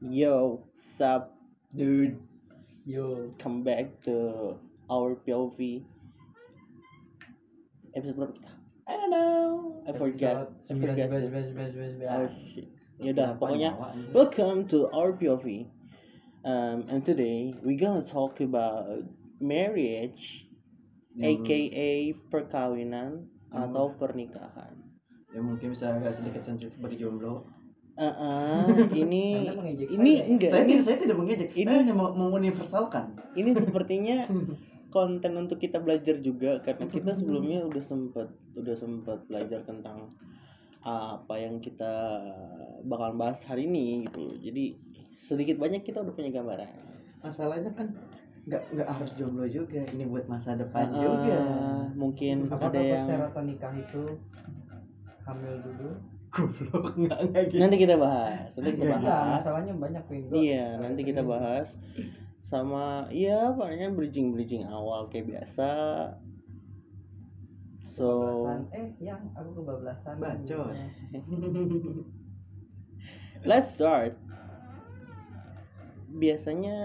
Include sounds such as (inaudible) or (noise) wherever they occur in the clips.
Yo, sup? Dude. Yo, Come back to our POV. Episode berapa kita? I don't know. I forgot. I forgot. To- bes. Oh shit. Yaudah, Kenapa pokoknya nyawa, anjing? welcome to our POV. Um, and today we gonna talk about marriage, Yang- aka perkawinan atau pernikahan. Ya mungkin bisa agak sedikit sensitif bagi jomblo. Ah, ah, ini (laughs) Anda mengejek ini saya. enggak Saya ini tidak, saya tidak mengejek. ini- Saya hanya mau menguniversalkan. ini sepertinya (laughs) konten untuk kita belajar juga karena kita sebelumnya udah sempet udah sempet belajar tentang apa yang kita bakal bahas hari ini gitu. Jadi sedikit banyak kita udah punya gambaran. Masalahnya kan nggak nggak harus jomblo juga. Ini buat masa depan Ah, juga. mungkin Apakah ada yang persyaratan nikah itu hamil dulu? Goblok (laughs) gitu. nanti kita bahas, nanti kita Enggak, bahas. masalahnya banyak. Iya, nanti kita bahas sama iya palingnya bridging bridging awal kayak biasa. So eh yang aku kebablasan. Bacot. (laughs) Let's start. Biasanya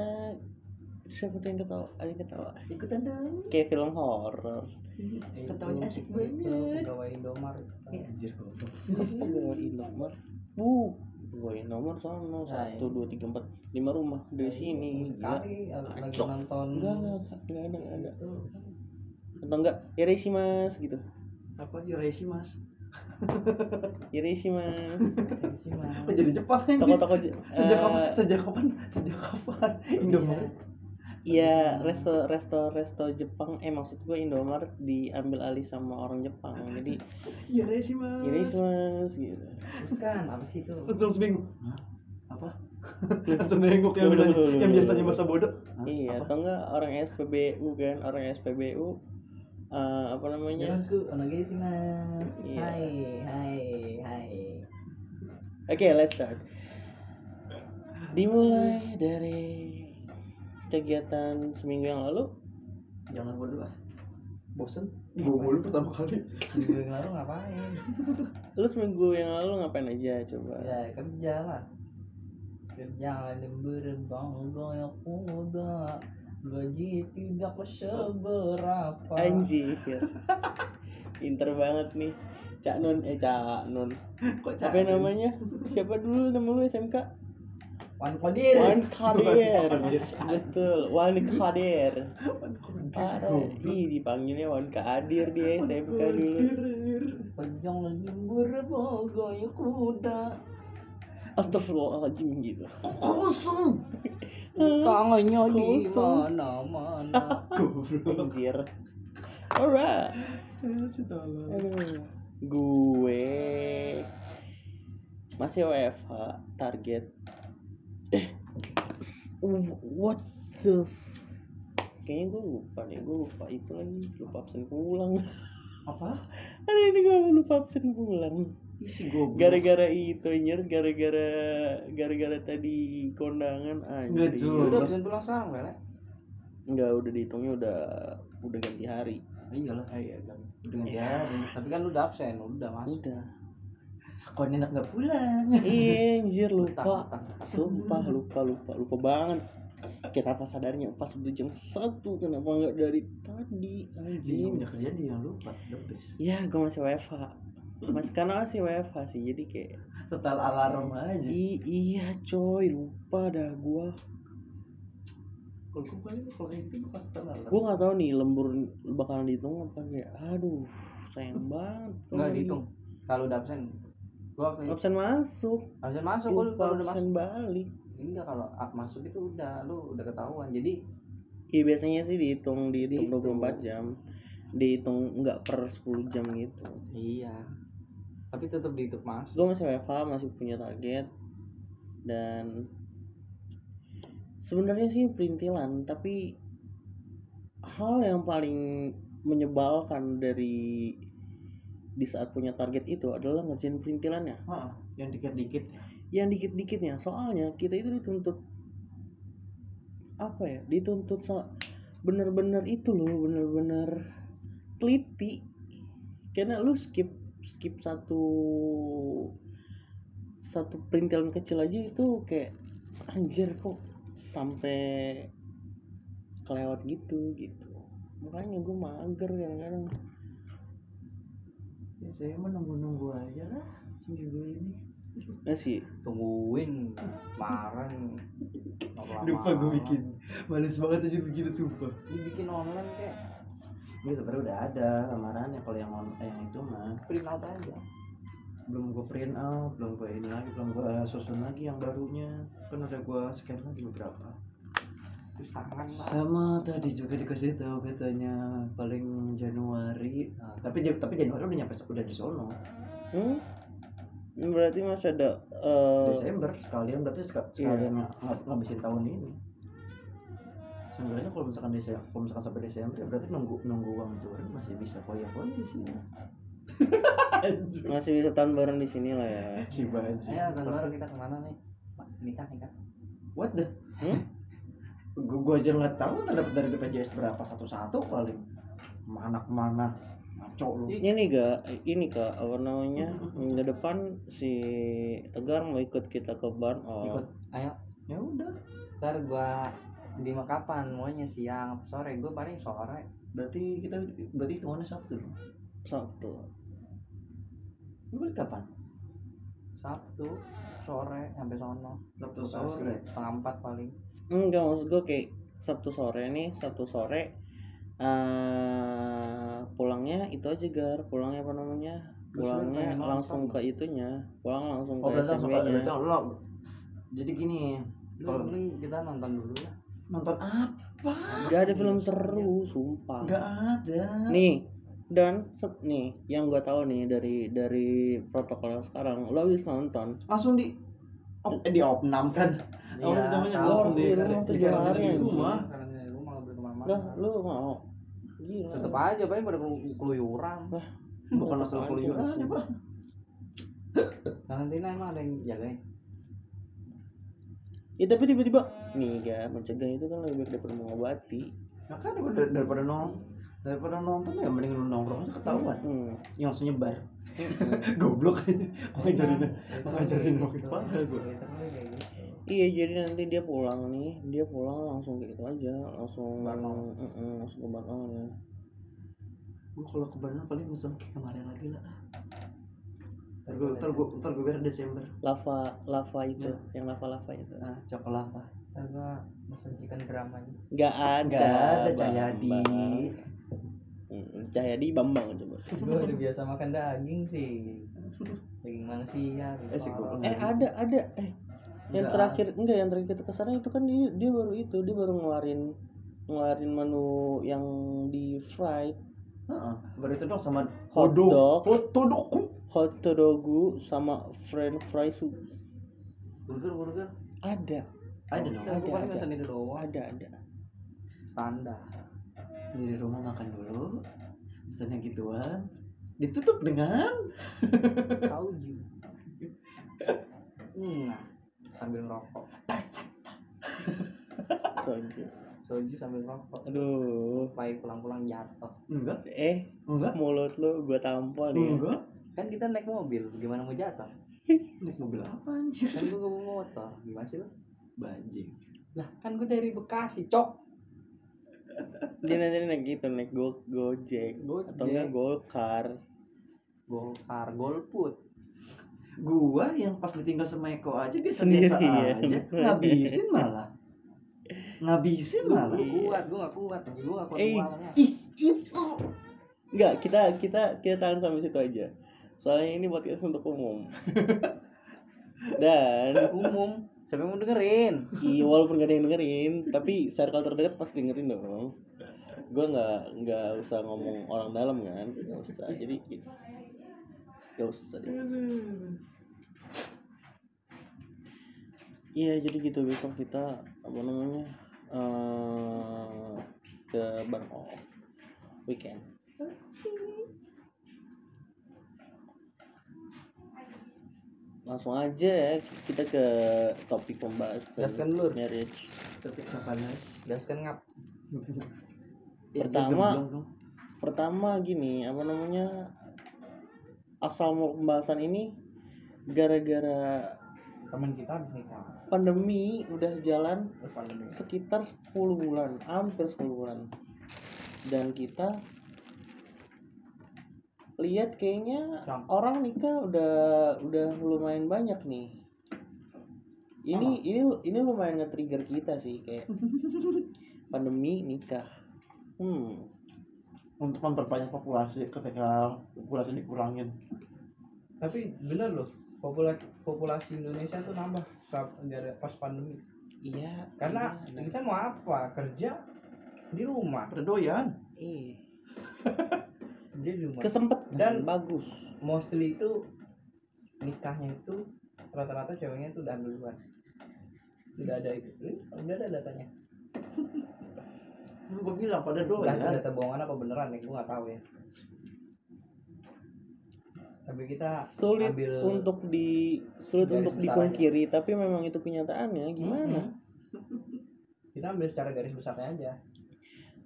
siapa tuh yang ketawa? Ada yang ketawa. Ikutan dong. Kayak film horor. Ketawanya asik Itu banget. pegawai Indomaret. Ih, Anjir goblok. Bawain nomor. Uh, bawain nomor sono satu dua tiga empat lima rumah dari sini. Gila. Kali lagi nonton. Enggak, enggak, enggak ada, enggak Atau enggak? Iresi mas gitu. Apa Yuresi (laughs) mas? Iresi mas. sih mah. Apa jadi Jepang? Toko-toko Sejak eh, kapan? Sejak kapan? Sejak kapan? Indomaret. Iya, resto resto resto Jepang eh maksud gue Indomaret diambil alih sama orang Jepang. Jadi mas. Iresi mas gitu. Bukan, apa sih itu? Langsung seminggu. Hah? Apa? Langsung nengok yang biasanya, yang biasanya masa bodoh. Hah? Iya, Apa? atau enggak orang SPBU kan, orang SPBU eh, apa namanya? Yoroshiku, onegai sih mas. Iya. Hai, hai, hai. Oke, let's start. Dimulai dari kegiatan seminggu yang lalu. Jangan bodoh ah. Bosen? Gue mulu pertama kali. Minggu yang lalu ngapain? (laughs) Lu seminggu yang lalu ngapain aja coba? Ya kerja lah. Kerja berbangga yang kuda. Gaji tidak seberapa. Anjir. Pinter banget nih. Cak Nun, eh Cak Nun. Kok Apa namanya? Siapa dulu nama lu SMK? Wan Kodir. Wan Kadir. Betul, Wan Kadir. Parah. Ih, dipanggilnya Wan Kadir dia SMK dulu. Panjang lagi yang kuda. Astagfirullahaladzim gitu. Kosong. (laughs) Tangannya di mana-mana. (laughs) Anjir. Alright. Gue masih WFH target. Eh, what the f- Kayaknya gue lupa deh, gue lupa itu lagi, lupa absen pulang. Apa? Ada ini gue lupa absen pulang. Gara-gara itu anjir, gara-gara gara-gara tadi kondangan Nggak anjir. jelas. Udah bisa pulang sekarang, Bele. Enggak, udah dihitungnya udah udah ganti hari. Iyalah. Ah, iya, udah. Udah nggak jadi. Tapi kan lu udah absen, udah masuk. Udah. Kok enak nggak pulang? Iya, anjir lupa. Sumpah lupa lupa lupa banget. Kenapa sadarnya pas udah jam satu kenapa nggak dari tadi Dia anjing? punya kerjaan dia lupa. The best. Ya gue masih WFH. Mas karena masih WFH sih jadi kayak Setel alarm aja. I, iya coy lupa dah gua. Kalau gue kalau kayak gitu setel alarm. Gua nggak tahu nih lembur bakalan dihitung apa kayak aduh sayang banget. di- dihitung. Kalau udah absen. Gua waktu Absen masuk. absen masuk, gua kalau udah absen masuk. balik. Enggak kalau masuk itu udah lu udah ketahuan. Jadi Iya biasanya sih dihitung dihitung Dihitung. 24 jam. Dihitung nggak per 10 jam gitu. iya. Tapi tetap dihitung masuk. Gue masih WFH masih punya target dan sebenarnya sih perintilan tapi hal yang paling menyebalkan dari di saat punya target itu adalah ngerjain perintilannya. Heeh, yang dikit-dikit. yang dikit-dikitnya. Soalnya kita itu dituntut apa ya dituntut so bener-bener itu loh bener-bener teliti. Karena lu skip skip satu satu perintilan kecil aja itu kayak anjir kok sampai kelewat gitu gitu. Makanya gue mager kadang-kadang ya saya mah nunggu aja lah seminggu ini. Nah sih tungguin kemarin lupa gue bikin. Males banget aja bikin sumpah. Dibikin online kayak. Ini sebenarnya udah ada lamarannya kalau yang on yang itu mah. Print out aja. Belum gue print out belum gue ini lagi belum gue susun lagi yang barunya. Kan udah gue scan lagi beberapa terus tangan lah sama tadi juga dikasih tahu katanya paling Januari Nah, tapi tapi Januari udah nyampe udah di sono hmm? Berarti masih ada eh, Desember sekalian berarti sek- sekalian ng- ng- ngabisin tahun ini Seenggaknya kalau misalkan Desember, kalau misalkan sampai Desember ya berarti nunggu nunggu uang turun masih bisa foya-foya di sini. (laughs) masih bisa tahun bareng di sini lah ya si baju. ayo tahun baru kita ke mana nih nikah nikah What the? Hmm? Gue gua aja nggak tahu ntar dapat dari BPJS berapa satu-satu paling. Mana ke mana? Ngaco lu. ini gak ini kak apa namanya minggu depan si Tegar mau ikut kita ke bar oh Ikut. ayo Ya udah. ntar gua di mau kapan maunya siang apa sore gue paling sore Berarti kita berarti hitungannya Sabtu dong. Sabtu Lu balik kapan? sabtu sore sampai sono Sabtu Gua sore. setengah empat paling enggak maksud gue kayak Sabtu sore nih Sabtu sore eh pulangnya itu aja gar pulangnya apa namanya pulangnya pengen nonton. langsung ke itunya pulang langsung Oh ke berarti langsung ke lo. Jadi gini, Lu Kalau- kita nonton dulu ya nonton apa? gak ada film seru sumpah Gak ada. nih dan set- nih yang gue tahu nih dari dari protokol yang sekarang lo habis nonton langsung di op, eh, di opnam kan Iya, Oh, namanya tahu. langsung di, Di rumah. Di, tujuh hari, di rumah ke mana-mana. Lah lu mau? Gila. Tetep aja paling pada kelu- keluyuran. (laughs) Bukan masalah Apaan keluyuran aja pak. Karantina emang ada yang jagain? Ya tapi tiba-tiba nih kan mencegah itu kan lebih baik daripada mengobati. Nah kan gua dar- daripada nong daripada nonton ya mending lu nongkrong aja ketahuan. Hmm. yang langsung nyebar. Hmm. (laughs) goblok. Aja ngajarin ngajarin waktu parah gitu iya jadi nanti dia pulang nih. Dia pulang langsung kayak gitu aja langsung Barno. Mm-mm, langsung ke Barno ya gua kalau ke Bandung paling mesen kayak kemarin lagi lah. Ntar gua ntar gua ntar biar Desember. Lava lava itu yang lava lava itu. Nah cokolata ntar gua mesen chicken gram aja. Nggak ada nggak ada Bambang. Cahyadi. Cahyadi Bambang coba. (laughs) Gua udah biasa makan daging sih. (laughs) Daging manusia Eh, si eh ada ada. Eh yang terakhir enggak yang terakhir kita ke sana itu kan dia, dia baru itu dia baru ngeluarin ngeluarin menu yang di fried Heeh, baru itu dong sama Hot dog. Hotdog. hot dogu sama french fries burger burger ada Ada dong. Ada. itu doang ada ada standar Di rumah makan dulu. Misalnya gituan. Ditutup dengan sauju nah sambil ngerokok. (laughs) Soju. Sauju sambil ngerokok. Aduh. Supaya pulang-pulang jatuh. Enggak, eh enggak, mulut lu gua tampol nih. Ya. enggak. kan kita naik mobil gimana mau jatuh? (laughs) Naik mobil apa anjir? kan gua bawa motor gimana sih lo Banjing. lah kan gua dari Bekasi cok. Dia nanti naik gitu naik go gojek. Gojek. atau enggak golkar. Golkar golput Gua yang pas ditinggal sama Eko aja Sendiri, biasa ya. aja. (laughs) Ngabisin malah. Ngabisin gua malah. kuat gua gak kuat gua gak kuat Eh, Ih, itu. Enggak, kita kita kita tahan sampai situ aja. Soalnya ini podcast untuk umum. (laughs) Dan umum siapa yang mau dengerin iya walaupun gak ada yang dengerin, tapi circle terdekat pasti dengerin dong. Gue nggak nggak usah ngomong orang dalam kan, nggak usah. Jadi usah deh. Iya jadi gitu besok kita apa namanya eh ke Bangkok weekend. Langsung aja ya kita ke topik pembahasan Gaskan, Lur. marriage. Tapi panas. gaskan ngap Pertama- Pertama gini apa namanya asal mau pembahasan ini gara-gara temen kita pandemi udah jalan sekitar 10 bulan hampir 10 bulan. Dan kita lihat kayaknya orang nikah udah udah lumayan banyak nih. Ini ini ini lumayan nge-trigger kita sih kayak (laughs) pandemi nikah. Hmm untuk memperbanyak populasi ketika populasi dikurangin. Tapi bener loh populasi populasi Indonesia tuh nambah saat dari pas pandemi. Iya karena gimana? kita mau apa? Kerja di rumah. Pada doyan. Iya. (laughs) Dia di rumah. Kesempet. Dan bagus. mostly itu nikahnya itu rata-rata ceweknya itu udah duluan. Udah ada itu. Udah ada datanya (laughs) gue bilang pada itu doyan. data bohongan apa beneran ya gue nggak tahu ya. Tapi kita sulit ambil untuk di sulit untuk dipungkiri tapi memang itu kenyataannya gimana? Kita ambil secara garis besarnya aja.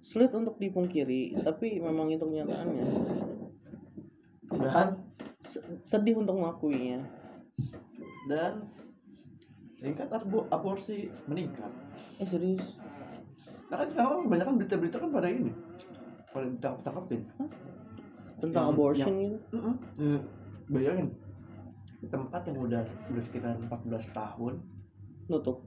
Sulit untuk dipungkiri tapi memang itu kenyataannya. Dan? Se- sedih untuk mengakuinya. Dan? Tingkat abu- aborsi meningkat. Eh serius karena sekarang kebanyakan berita-berita kan pada ini. Pada ditangkap-tangkapin tentang Yang- abortion gitu? Mm-mm. Hmm, bayangin tempat yang udah udah sekitar 14 tahun nutup.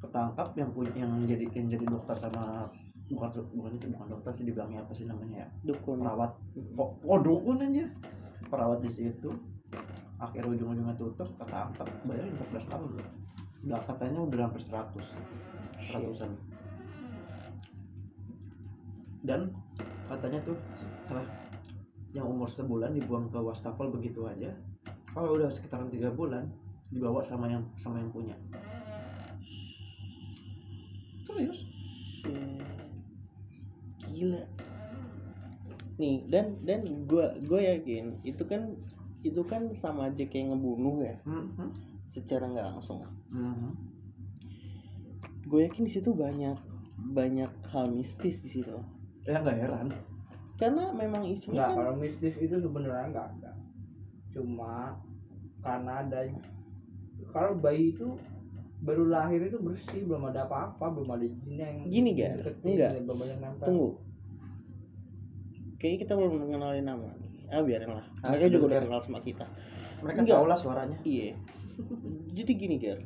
ketangkap yang punya yang jadi yang jadi dokter sama bukan bukan itu bukan dokter sih dibilangnya apa sih namanya ya? Dukun. Perawat. Kok oh, dukun aja perawat di situ akhir ujung-ujungnya tutup ketangkap. Bayangin 14 tahun loh. Udah katanya udah hampir 100 seratusan dan katanya tuh setelah yang umur sebulan dibuang ke wastafel begitu aja kalau udah sekitaran tiga bulan dibawa sama yang sama yang punya. Serius? Gila. Nih dan dan gua gue yakin itu kan itu kan sama aja kayak ngebunuh ya? Mhm. secara nggak langsung. Mhm. gue yakin di situ banyak banyak hal mistis di situ ya nggak heran. Karena memang isunya Enggak, kan kalau mistis itu sebenarnya enggak ada. Cuma karena ada kalau bayi itu baru lahir itu bersih, belum ada apa-apa, belum ada jin yang Gini, deketin, Enggak. tunggu. Kayaknya kita belum mengenalin nama nih. Ah biarin lah. Ah, mereka juga udah kenal sama kita. Mereka Enggak. tahu lah suaranya. Iya. Jadi gini Ger.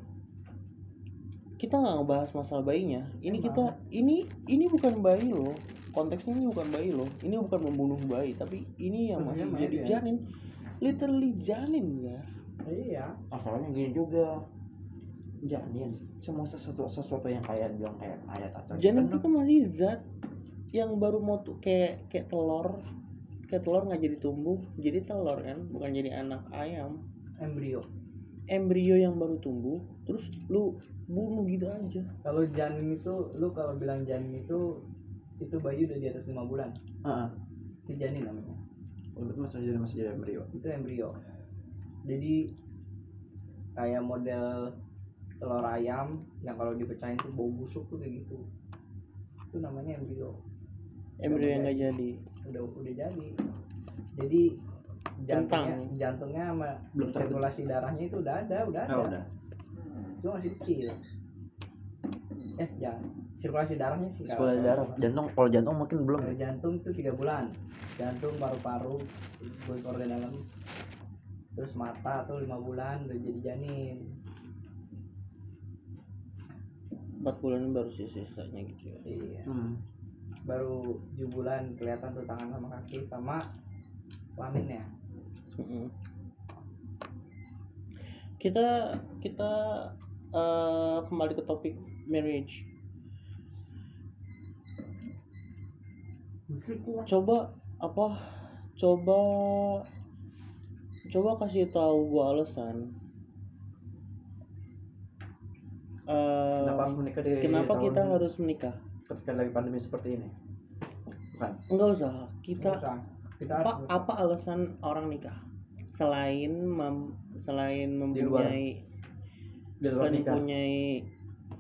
Kita nggak ngebahas masalah bayinya. Ini Emang. kita ini ini bukan bayi loh konteksnya ini bukan bayi loh. Ini bukan membunuh bayi tapi ini yang masih Sebenarnya jadi ya. janin literally janin ya. Iya. masalahnya gini juga. Janin. Semua sesuatu sesuatu yang kayak bilang kayak mayat atau janin itu itu kan masih zat yang baru mau tuh kayak kayak telur. Kayak telur nggak jadi tumbuh jadi telur kan bukan jadi anak ayam. Embrio. embrio yang baru tumbuh terus lu bunuh gitu aja. Kalau janin itu lu kalau bilang janin itu itu bayi udah di atas lima bulan. Heeh. Itu janin namanya. Oh, itu masih jadi masih jadi embrio Itu embrio. Jadi kayak model telur ayam yang kalau dipecahin tuh bau busuk tuh kayak gitu. Itu namanya embrio. embrio yang nggak jadi udah udah jadi jadi jantungnya jantungnya sama Belum sirkulasi darahnya itu udah ada udah ada oh, udah cuma masih kecil eh jangan sirkulasi darahnya sih sekolah kalau- darah. jantung kalau jantung mungkin belum kalau ya. jantung tuh tiga bulan. Jantung paru-paru glukosa di dalam. Terus mata tuh lima bulan udah jadi janin. Empat bulan baru sisa-sisanya gitu ya? Iya. Hmm. baru tujuh bulan kelihatan tuh tangan sama kaki sama kelaminnya Mm-mm. kita kita eh, kembali ke topik marriage coba apa coba coba kasih tahu gua alasan. Eh, kenapa harus menikah di kenapa kita harus menikah? Ketika lagi pandemi seperti ini? Bukan. Enggak usah kita Nggak usah. kita apa harus apa alasan orang nikah? Selain mem, selain Di luar. mempunyai di luar selain nikah. mempunyai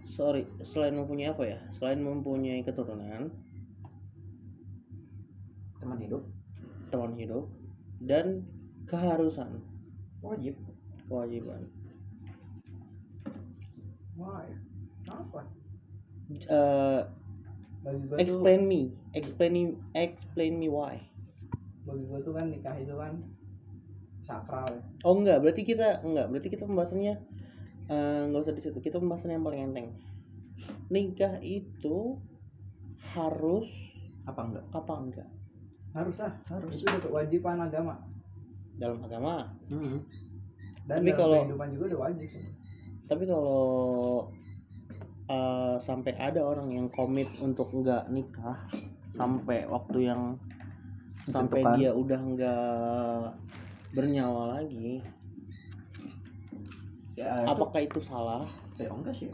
sorry selain mempunyai apa ya? Selain mempunyai keturunan teman hidup. Teman hidup dan keharusan. Wajib. Kewajiban. Wah ya apa Eh, gue tuh explain me. Explain me explain me why. Bagi gue tuh kan nikah itu kan sakral. Ya oh enggak. Berarti kita enggak. Berarti kita pembahasannya eh, nggak usah di situ kita pembahasan yang paling enteng. Nikah itu harus apa enggak? apa enggak harus lah harus. itu udah kewajiban agama. Dalam agama? Hmm. dan Tapi dalam kalau- kehidupan juga udah wajib. Tapi kalau eh, sampai ada orang yang komit untuk enggak nikah sampai waktu yang sampai Ditentukan. dia udah enggak bernyawa lagi ya itu apakah itu salah? Ya enggak sih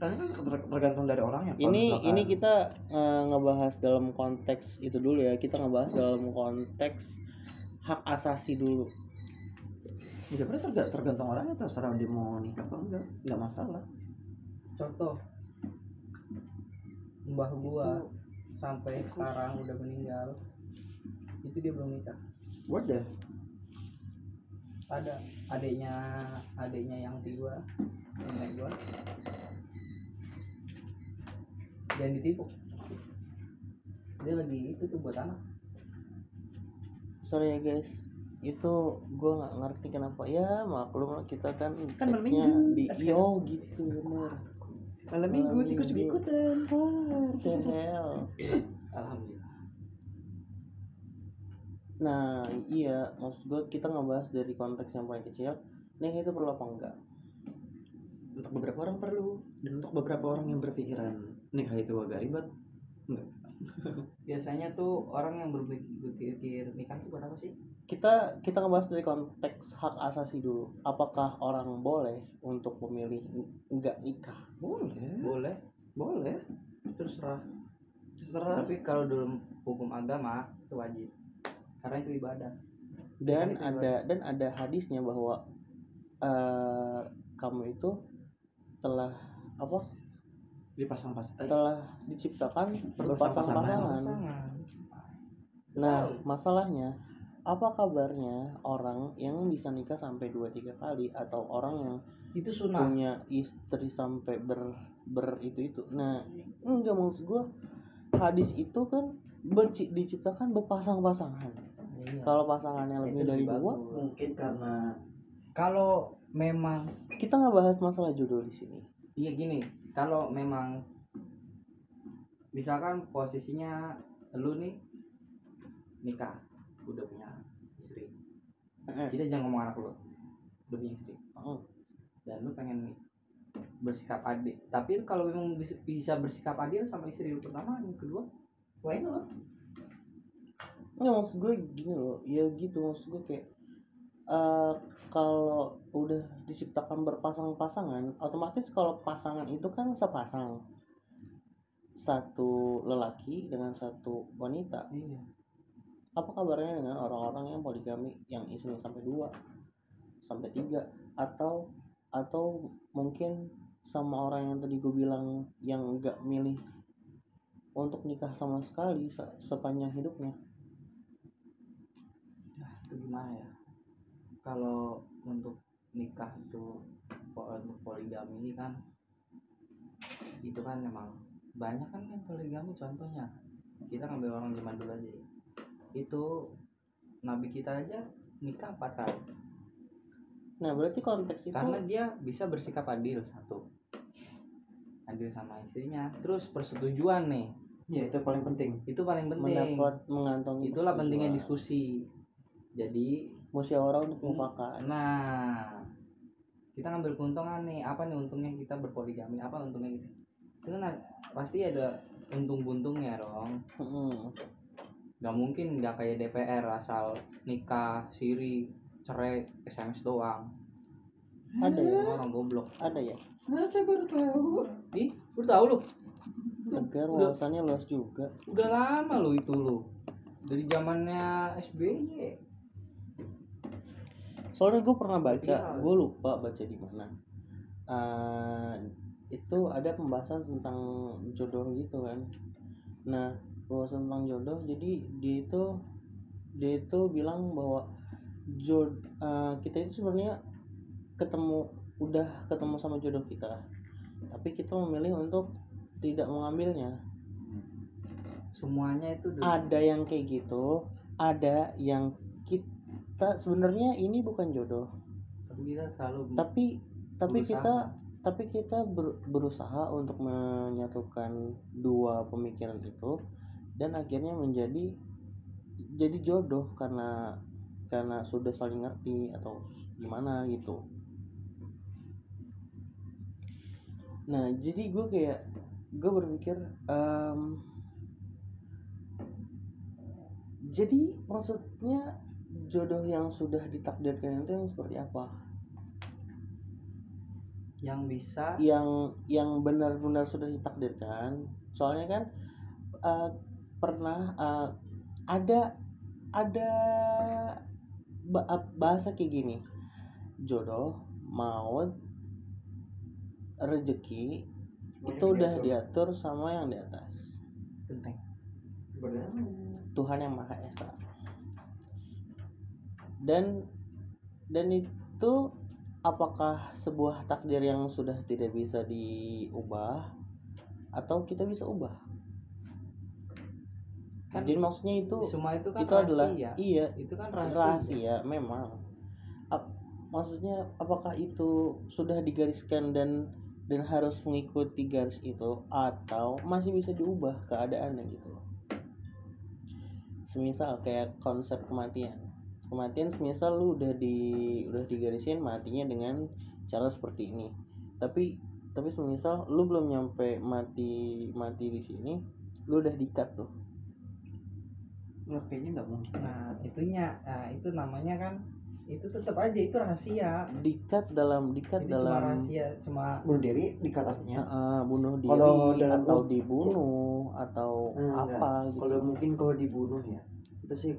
karena kan ter- tergantung dari orangnya ini misalkan- ini kita eh, ngebahas dalam konteks itu dulu ya. Kita ngebahas dalam konteks hak asasi dulu. Ya sebenarnya terga- tergantung orangnya terserah dia mau nikah apa enggak enggak masalah. Contoh. Mbah gua sampai sekarang udah meninggal itu dia belum nikah. Wadah. Ada adiknya adiknya yang tiga nenek gua jangan ditipu. Dia lagi itu tuh buat anak sorry ya guys. Itu gue nggak ngerti kenapa. Ya maklum lah kita kan Kan malam minggu, di yo gitu bener. Malam minggu, tikus juga ikutan. Alhamdulillah nah iya maksud gue kita ngebahas dari konteks yang paling kecil. Nih itu perlu apa enggak? Untuk beberapa orang perlu. Dan untuk beberapa orang yang berpikiran nikah itu agak ribet. Enggak. (laughs) Biasanya tuh orang yang berpikir, nikah itu buat apa sih? Kita kita ngebahas dari konteks hak asasi dulu. Apakah orang boleh untuk memilih enggak nikah? Boleh. Boleh. Boleh. Terserah. Terserah. Tapi kalau dalam hukum agama itu wajib. Karena itu ibadah. Dan itu ada dan ada hadisnya bahwa eh, kamu itu telah apa dipasang-pasang eh, telah diciptakan Berpasang-pasangan. berpasang-pasangan pasangan. nah masalahnya apa kabarnya orang yang bisa nikah sampai 2-3 kali atau orang yang itu sunnah. punya istri sampai ber ber itu itu? Nah enggak maksud gua hadis itu kan benci diciptakan berpasang-pasangan. Iya. kalau pasangannya lebih Itu dari dua mungkin karena kalau memang kita nggak bahas masalah jodoh di sini iya gini. Kalau memang misalkan posisinya lu nih nikah udah punya istri. Kita jangan ngomong anak lu udah punya istri. Eh. dan lu pengen bersikap adil. Tapi kalau memang bis- bisa bersikap adil sama istri lu pertama yang kedua why not? Nggak maksud gue gini loh, ya gitu maksud gue kayak eh kalau udah diciptakan berpasang-pasangan, otomatis kalau pasangan itu kan sepasang, satu lelaki dengan satu wanita. iya Apa kabarnya dengan orang-orang yang poligami, yang istrinya sampai dua, sampai tiga, atau atau mungkin sama orang yang tadi gue bilang yang nggak milih untuk nikah sama sekali se- sepanjang hidupnya. itu gimana ya kalau untuk nikah itu untuk poligami kan itu kan memang banyak kan yang poligami contohnya. Kita ngambil orang zaman dulu aja. Itu nabi kita aja nikah empat kali. Nah, berarti konteks itu karena dia bisa bersikap adil satu. Adil sama istrinya. Terus persetujuan nih. Ya itu paling penting. Itu paling penting. Mendapat mengantongi itulah pentingnya diskusi. Jadi musyawarah untuk mufakat. Nah, kita ngambil keuntungan nih. Apa nih untungnya kita berpoligami? Apa untungnya kita? Itu kan ada- pasti ada untung-buntungnya dong. Mm-mm. Gak mungkin nggak kayak DPR asal nikah, siri, cerai, SMS doang. Ada ya, orang goblok. ada ya. nah, saya baru tahu Ih, lu tahu lu? Tegar wawasannya luas juga. Udah lama lu itu lu. Dari zamannya SBY. Soalnya gue pernah baca, Viral. gue lupa baca di mana. Eh, itu ada pembahasan tentang jodoh gitu kan. Nah, pembahasan tentang jodoh, jadi dia itu dia itu bilang bahwa jod eh, kita itu sebenarnya ketemu udah ketemu sama jodoh kita tapi kita memilih untuk tidak mengambilnya semuanya itu udah ada yang kayak gitu ada yang kita sebenarnya ini bukan jodoh tapi kita selalu tapi tapi Berusaha. kita tapi kita ber- berusaha untuk menyatukan dua pemikiran itu dan akhirnya menjadi jadi jodoh karena karena sudah saling ngerti atau gimana gitu nah jadi gue kayak gue berpikir em, jadi maksudnya jodoh yang sudah ditakdirkan itu yang seperti apa? Yang bisa? Yang yang benar-benar sudah ditakdirkan. Soalnya kan eh, pernah eh, ada ada eh, bahasa kayak gini. Jodoh maut rezeki Semuanya itu udah diatur. diatur sama yang di atas. Penting Tuhan yang Maha Esa dan dan itu apakah sebuah takdir yang sudah tidak bisa diubah? Atau kita bisa ubah? Kan jadi maksudnya itu semua itu kan itu adalah rahasia. iya itu kan rahasia, rahasia memang. Ap- maksudnya apakah itu sudah digariskan dan dan harus mengikuti garis itu? Atau masih bisa diubah keadaannya gitu loh? Semisal kayak konsep kematian kematian semisal lu udah di udah digarisin matinya dengan cara seperti ini tapi tapi semisal lu belum nyampe mati mati di sini lu udah dikat tuh Lah, kayaknya nggak mungkin. nah itunya nah, itu namanya kan itu tetap aja itu rahasia dikat dalam dikat itu cuma dalam rahasia cuma Bunuh diri dikat artinya. Heeh, bunuh diri Kalau dalam- atau dibunuh atau Enggak. apa gitu Kalau mungkin kalau dibunuh ya, itu sih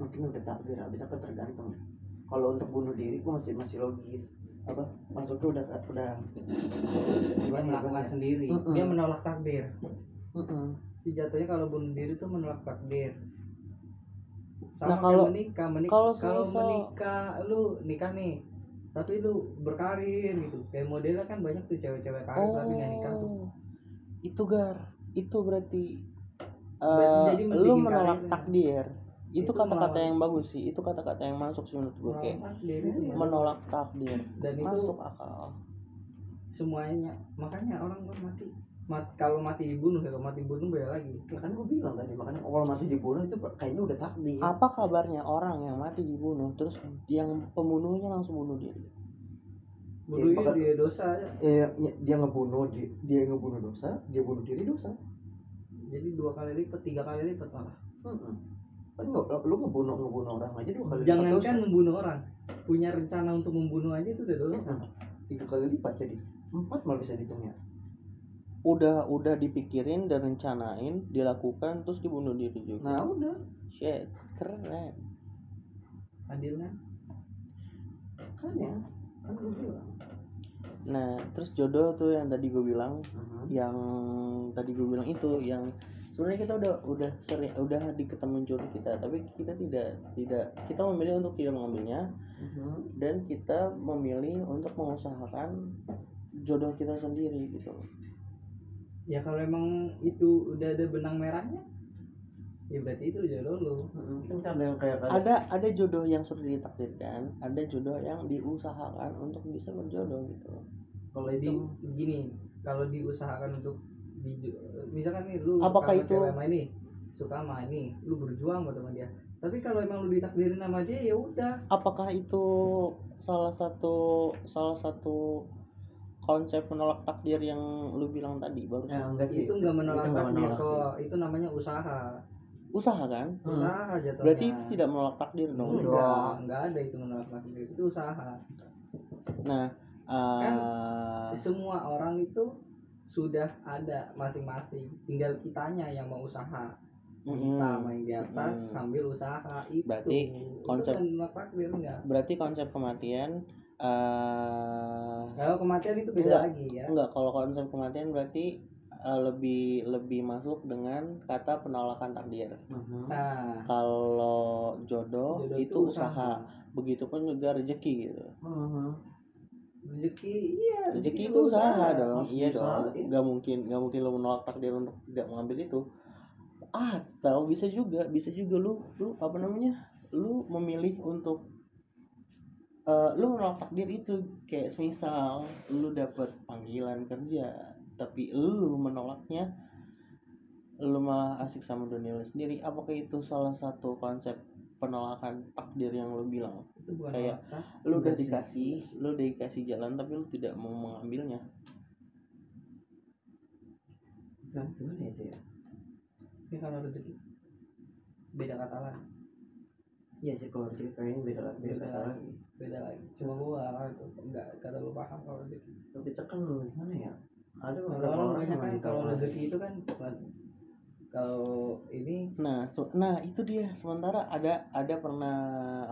mungkin udah takdir, bisa kan tergantung. Kalau untuk bunuh diri gua masih masih logis. Apa? Masuknya udah udah dia gimana ya melakukan bilangnya? sendiri Mm-mm. dia menolak takdir Mm-mm. Jadi jatuhnya kalau bunuh diri itu menolak takdir Nah, sama kalau- kayak menikah menikah kalau kalau menikah lu nikah nih tapi lu berkarir gitu kayak modelnya kan banyak tuh cewek-cewek karir tapi nggak nikah tuh Oh, itu gar itu berarti Berarti eh, jadi lu mentingin menolak karirnya. takdir Itu kata-kata yang bagus sih. Itu kata-kata yang masuk sih menurut gue menolak kayak takdir Iya. menolak takdir. Dan itu masuk akal. semuanya. Makanya orang kan mati. Mat, kalau mati dibunuh ya kalau mati dibunuh beda lagi. Ya kan gua bilang tadi makanya kalau mati dibunuh itu kayaknya udah takdir. apa kabarnya orang yang mati dibunuh terus yang pembunuhnya langsung bunuh diri bunuh diri maka- dia dosa aja. Eh, ya, dia ngebunuh di- dia ngebunuh dosa, dia bunuh diri dosa. jadi dua kali lipat tiga kali lipat malah nggak lu ngebunuh ngebunuh orang aja dua kali lipat jangankan dosa. membunuh orang punya rencana untuk membunuh aja itu udah dosa. Tiga kali lipat jadi empat malah bisa dihitungnya. udah udah dipikirin dan rencanain dilakukan terus dibunuh diri juga Nah udah. shit keren adil kan Kan ya. Kan gue bilang. nah terus jodoh tuh yang tadi gue bilang Mhm. yang tadi gue bilang itu yang sebenarnya kita udah udah sering udah diketemu jodoh kita tapi kita tidak tidak kita memilih untuk tidak mengambilnya. Mhm. dan kita memilih untuk mengusahakan jodoh kita sendiri gitu. Ya kalau emang itu udah ada benang merahnya ya berarti itu jodoh lu. Mhm. Kan ada yang kayak kayak ada ada jodoh yang sudah ditakdirkan ada jodoh yang diusahakan untuk bisa berjodoh gitu. Kalau itu- di gini kalau diusahakan untuk misalkan nih lu Apakah suka sama itu- sama ini suka sama ini lu berjuang buat sama dia. Tapi kalau emang lu ditakdirin sama dia ya udah. Apakah itu salah satu salah satu konsep menolak takdir yang lu bilang tadi baru ya, enggak sih. itu enggak menolak Itu takdir menolak kok. itu namanya usaha. Usaha kan? Hmm. usaha jatuhnya. Berarti itu tidak menolak takdir dong? Enggak. enggak enggak ada itu menolak takdir. Itu usaha. Nah Kan eh, semua orang itu sudah ada masing-masing tinggal kitanya yang mau usaha mm-mm. kita main di atas Mm-mm. sambil usaha itu Berarti konsep- itu kan takdir enggak berarti konsep kematian eh kalau kematian itu beda Enggak. lagi ya enggak kalau konsep kematian berarti eh, lebih lebih masuk dengan kata penolakan takdir Mhm. nah kalau jodoh, jodoh itu usaha begitupun juga rezeki gitu Mhm. Rezeki iya rezeki itu usaha dong. Iya usaha, dong. nggak mungkin nggak mungkin lo menolak takdir untuk tidak mengambil itu. Atau bisa juga bisa juga lu lu apa namanya lu memilih untuk eh, lu menolak takdir itu. Kayak semisal lu dapat panggilan kerja tapi lu menolaknya lu malah asik sama dunia lu sendiri. Apakah itu salah satu konsep penolakan takdir yang lu bilang. Itu bukan kayak nolak, lu udah dikasih sih. lu udah dikasih jalan tapi lu tidak mau mengambilnya. Nah, gimana itu ya? Tapi kalau rezeki beda kata lagi iya sih kalau rezeki kayaknya beda beda beda kata lagi beda lagi. Cuma gua itu enggak kata lu paham kalau rezeki tapi itu kan gimana ya? Ada beberapa orang banyak yang kan kalau rezeki itu kan kalau ini Nah, se- nah itu dia. Sementara ada ada pernah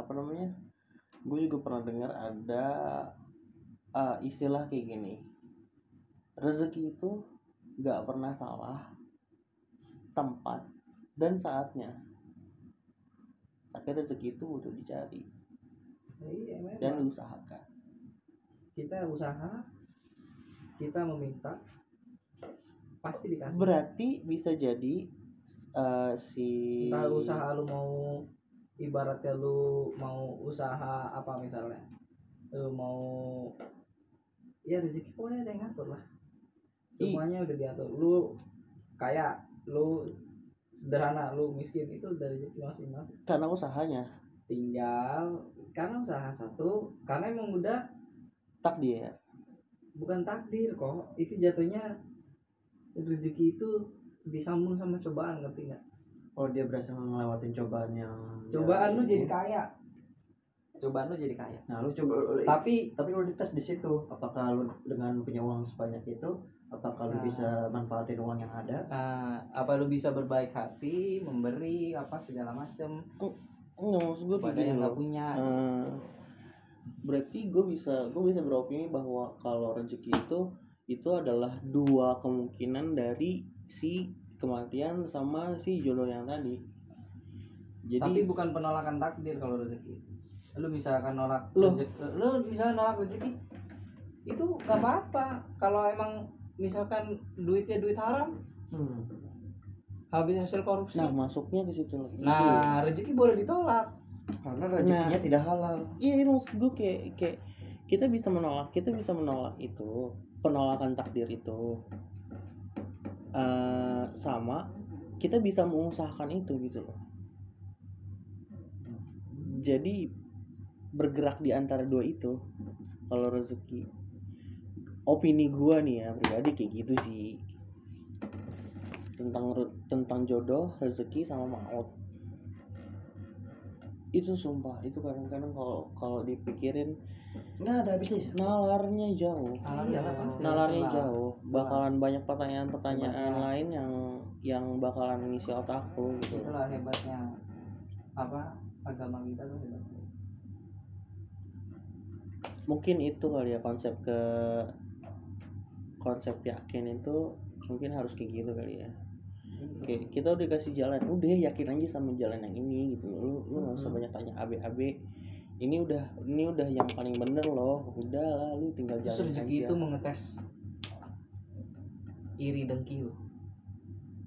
apa namanya? Gue juga pernah dengar ada ah, istilah kayak gini. Rezeki itu nggak pernah salah tempat dan saatnya. Tapi rezeki itu butuh dicari iya memang dan diusahakan. kita usaha kita meminta pasti dikasih. Berarti bisa jadi eh, si entah usaha lu mau ibaratnya lu mau usaha apa misalnya? Lu mau ya rezeki pokoknya ada yang ngatur lah. Semuanya udah diatur. Lu kayak lu sederhana lu miskin itu dari rezeki masing-masing. Karena usahanya. Tinggal karena usaha satu karena emang udah takdir. bukan takdir kok itu jatuhnya rezeki itu disambung sama cobaan ngerti nggak? Oh dia berhasil ngelewatin cobaan yang cobaan lu jadi kaya. Cobaan lu jadi kaya? Nah lu coba tapi tapi lu dites di situ apakah lu dengan punya uang sebanyak itu apakah lu Nah. bisa manfaatin uang yang ada? Nah, apa lu bisa berbaik hati, memberi apa segala macam Enggak maksud gue pada gini yang nggak punya. Eh, berarti gue bisa gue bisa beropini bahwa kalau rezeki itu itu adalah dua kemungkinan dari si kematian sama si jodoh yang tadi jadi Tapi bukan penolakan takdir kalau rezeki. Lu misalkan nolak Loh. rezeki, lu misalnya nolak rezeki itu nggak apa-apa. Kalau emang misalkan duitnya duit haram, hmm. habis hasil korupsi. nah masuknya ke situ Nah, rezeki boleh ditolak. karena rezekinya tidak halal iya ini maksud gue kayak kayak kita bisa menolak kita bisa menolak itu penolakan takdir itu Eh, sama kita bisa mengusahakan itu gitu loh. Jadi bergerak di antara dua itu kalau rezeki. Opini gua nih ya pribadi kayak gitu sih. Tentang tentang jodoh rezeki sama maut. Itu sumpah itu kadang-kadang kalau kalau dipikirin nggak ada habisnya nalarnya jauh Iyalah, pasti. nalarnya Telat. jauh bakalan banyak pertanyaan-pertanyaan Hebatnya. lain yang yang bakalan ngisi otakku gitu Itulah hebatnya apa agama kita tuh hebat. mungkin itu kali ya konsep ke konsep yakin itu mungkin harus kayak gitu kali ya Oke, kita udah kasih jalan, udah yakin aja sama jalan yang ini gitu. Lu lu nggak usah banyak tanya AB-AB. Ini udah ini udah yang paling bener loh. Udah lah, lu tinggal Terus jalan rezeki aja. itu mengetes iri dengki lu.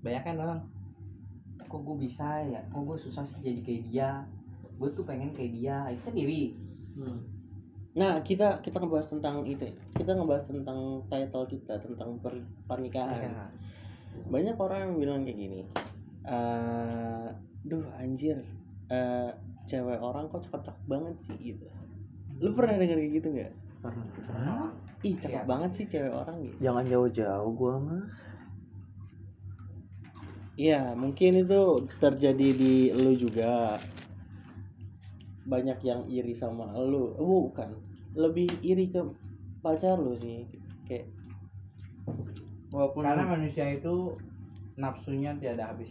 Banyak kan orang kok gue bisa ya, kok gue susah sih jadi kayak dia. Gue tuh pengen kayak dia, itu kan iri. hmm. Nah, kita kita ngebahas tentang itu. Kita ngebahas tentang title kita tentang per- pernikahan. Ya. Banyak orang yang bilang kayak gini. eh duh anjir. eh cewek orang kok cakep-cakep banget sih gitu. Lu pernah denger kayak gitu nggak? pernah Ih, cakep Iya, banget sih cewek orang gitu. jangan jauh-jauh gua mah Iya, mungkin itu terjadi di lu juga. Banyak yang iri sama lu. Bukan. Lebih iri ke pacar lu sih. Kayak walaupun Karena manusia itu nafsunya tiada habis.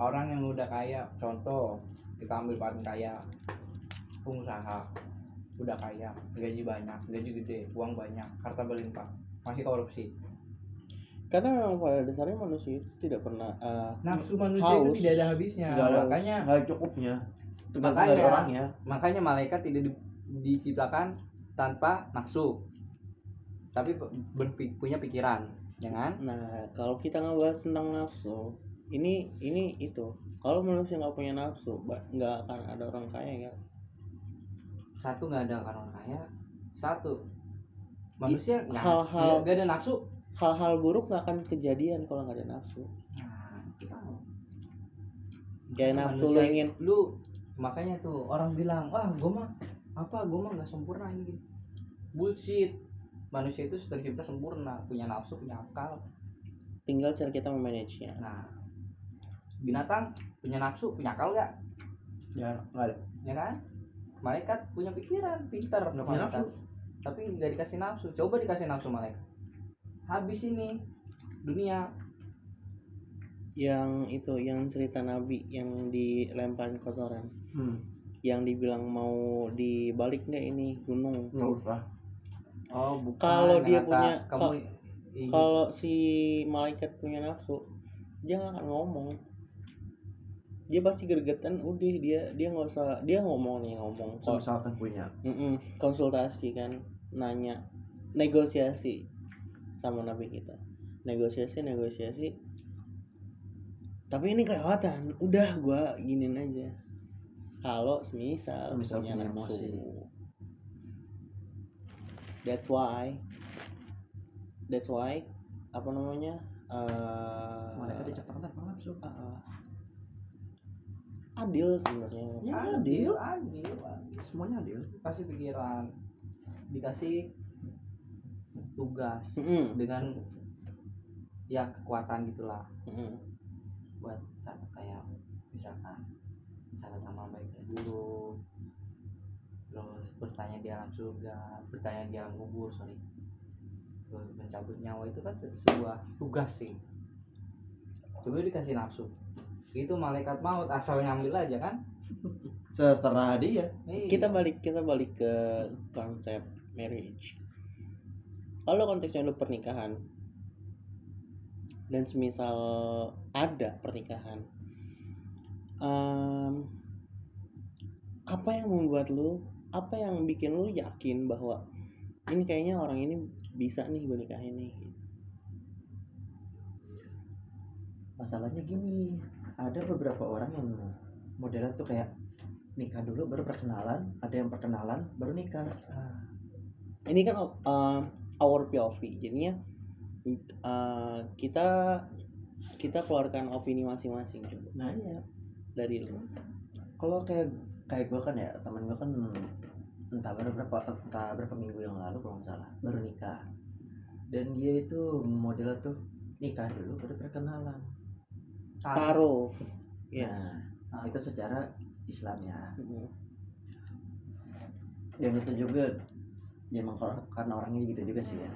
Orang yang udah kaya, contoh kita ambil paling kaya, pengusaha, udah kaya, gaji banyak, gaji gede, uang banyak, harta berlimpah, masih korupsi. karena memang pada dasarnya manusia itu tidak pernah eh, Nafsu manusia Haus. itu tidak ada habisnya, ada makanya nggak cukupnya tergantung Makanya. dari orangnya makanya malaikat tidak di- diciptakan tanpa nafsu tapi ber- berpi- punya pikiran ya kan Nah, kalau kita ngebahas tentang nafsu, ini ini itu. Kalau manusia nggak punya nafsu, nggak akan ada orang kaya ya. satu nggak ada orang kaya satu manusia nggak hal-hal- nggak ada nafsu Hal-hal buruk nggak akan kejadian kalau nggak ada nafsu. nah, kita Kayak nafsu lu ingin lu makanya tuh orang bilang wah gue mah apa gue mah nggak sempurna ini bullshit manusia itu tercipta sempurna punya nafsu punya akal tinggal cara kita memanagenya. nah binatang punya nafsu punya akal gak ya nggak ada. Ya kan? Malaikat punya pikiran pintar Nggak punya malaikat. tapi nggak dikasih nafsu. Coba dikasih nafsu malaikat. Habis ini dunia. Yang itu, yang cerita Nabi yang dilemparin kotoran, hmm. yang dibilang mau dibalik nggak ini? Gunung. nggak usah. Oh bukan Kalau dia punya- kamu Kalau si malaikat punya nafsu, dia nggak akan ngomong. Dia pasti gergetan, udah dia dia nggak usah dia ngomong nih ngomong kok misalkan punya. Mm-mm, konsultasi kan nanya negosiasi sama nabi kita. Negosiasi negosiasi. Tapi ini kelewatan udah gua giniin aja. Kalau semisal, Semisal punya punya nafsu. emosi. that's why that's why apa namanya eh, malaikat diciptakan tanpa nafsu eh, adil sebenarnya. Ya, adil adil. adil semuanya adil. Kasih pikiran dikasih tugas Mm-mm, dengan ya kekuatan gitulah. Mm-mm. buat sama kayak misalkan catat amal baiknya dulu terus bertanya di alam surga bertanya di alam kubur sorry. Terus mencabut nyawa itu kan se- sebuah tugas sih. Coba dikasih nafsu itu malaikat maut asal nyambil aja kan? (laughs) Seterah dia Iya. kita balik kita balik ke konsep marriage. Kalau konteksnya lu pernikahan dan semisal ada pernikahan em, apa yang membuat lu apa yang bikin lu yakin bahwa ini kayaknya orang ini bisa nih gue nikahin nih? Masalahnya gini ada beberapa orang yang modelnya tuh kayak nikah dulu baru perkenalan ada yang perkenalan baru nikah. Ah, ini kan uh, our POV jadinya uh, kita kita keluarkan opini masing-masing. Coba nah iya. Dari lu. Kalau kayak kayak gue kan ya teman gue kan entah baru berapa entah berapa minggu yang lalu kalau nggak salah baru nikah. Dan dia itu modelnya tuh nikah dulu baru perkenalan taruh. Yes nah itu secara Islamnya. Mm. yang itu juga ya emang kar- karena orangnya gitu juga sih ya.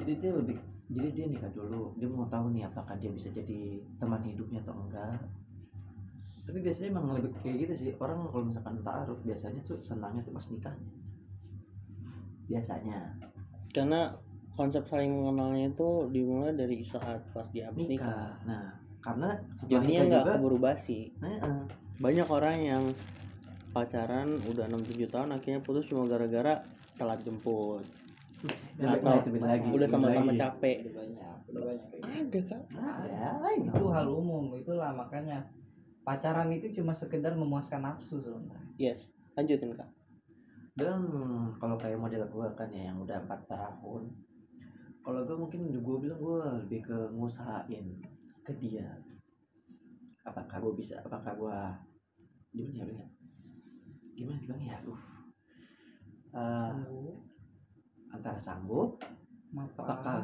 Jadi dia lebih jadi dia nikah dulu. Dia mau tahu nih apakah dia bisa jadi teman hidupnya atau enggak. Tapi biasanya emang lebih kayak gitu sih. Orang kalau misalkan taruh biasanya tuh senangnya tuh pas nikahnya. Biasanya. Karena konsep saling mengenalnya itu dimulai dari saat pas dia habis nikah. Nikah. Nah karena jadinya nggak juga keburu basi. Eh, banyak orang yang pacaran udah 6-7 tahun akhirnya putus cuma gara-gara telat jemput. Nah, Atau itu beda lagi udah sama-sama capek. Udah banyak udah banyak gitu. ada kan ada itu hal umum itulah makanya. Pacaran itu cuma sekedar memuaskan nafsu sebenarnya. Yes. Lanjutin kak. Dan kalau kayak model gue kan ya yang udah empat tahun kalau gue mungkin gue bilang gue lebih ke ngusahain ke dia. Apakah gue bisa apakah gue gimana ya bilangnya? gimana bilangnya ya? Aduh. Eh, Sanggup, antara sanggup mapan, apakah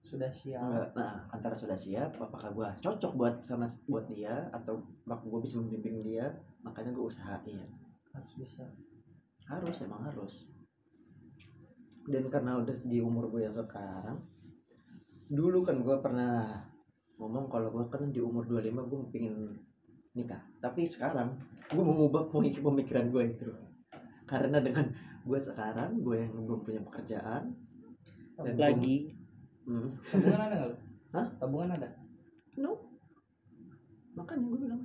sudah siap? Enggak nah antara sudah siap apakah gue cocok buat sama buat dia atau apakah gue bisa membimbing dia makanya gue usahain. Harus bisa. Harus emang harus dan karena udah di umur gue yang sekarang dulu kan gue pernah ngomong kalau gue kan di umur 25 gue pengen nikah. Tapi sekarang gue mengubah (laughs) pemik- pemikiran gue itu. Karena dengan gue sekarang gue yang belum punya pekerjaan dan lagi? Hmm, tabungan ada nggak lu? Hah? tabungan ada? No. Makanya gue bilang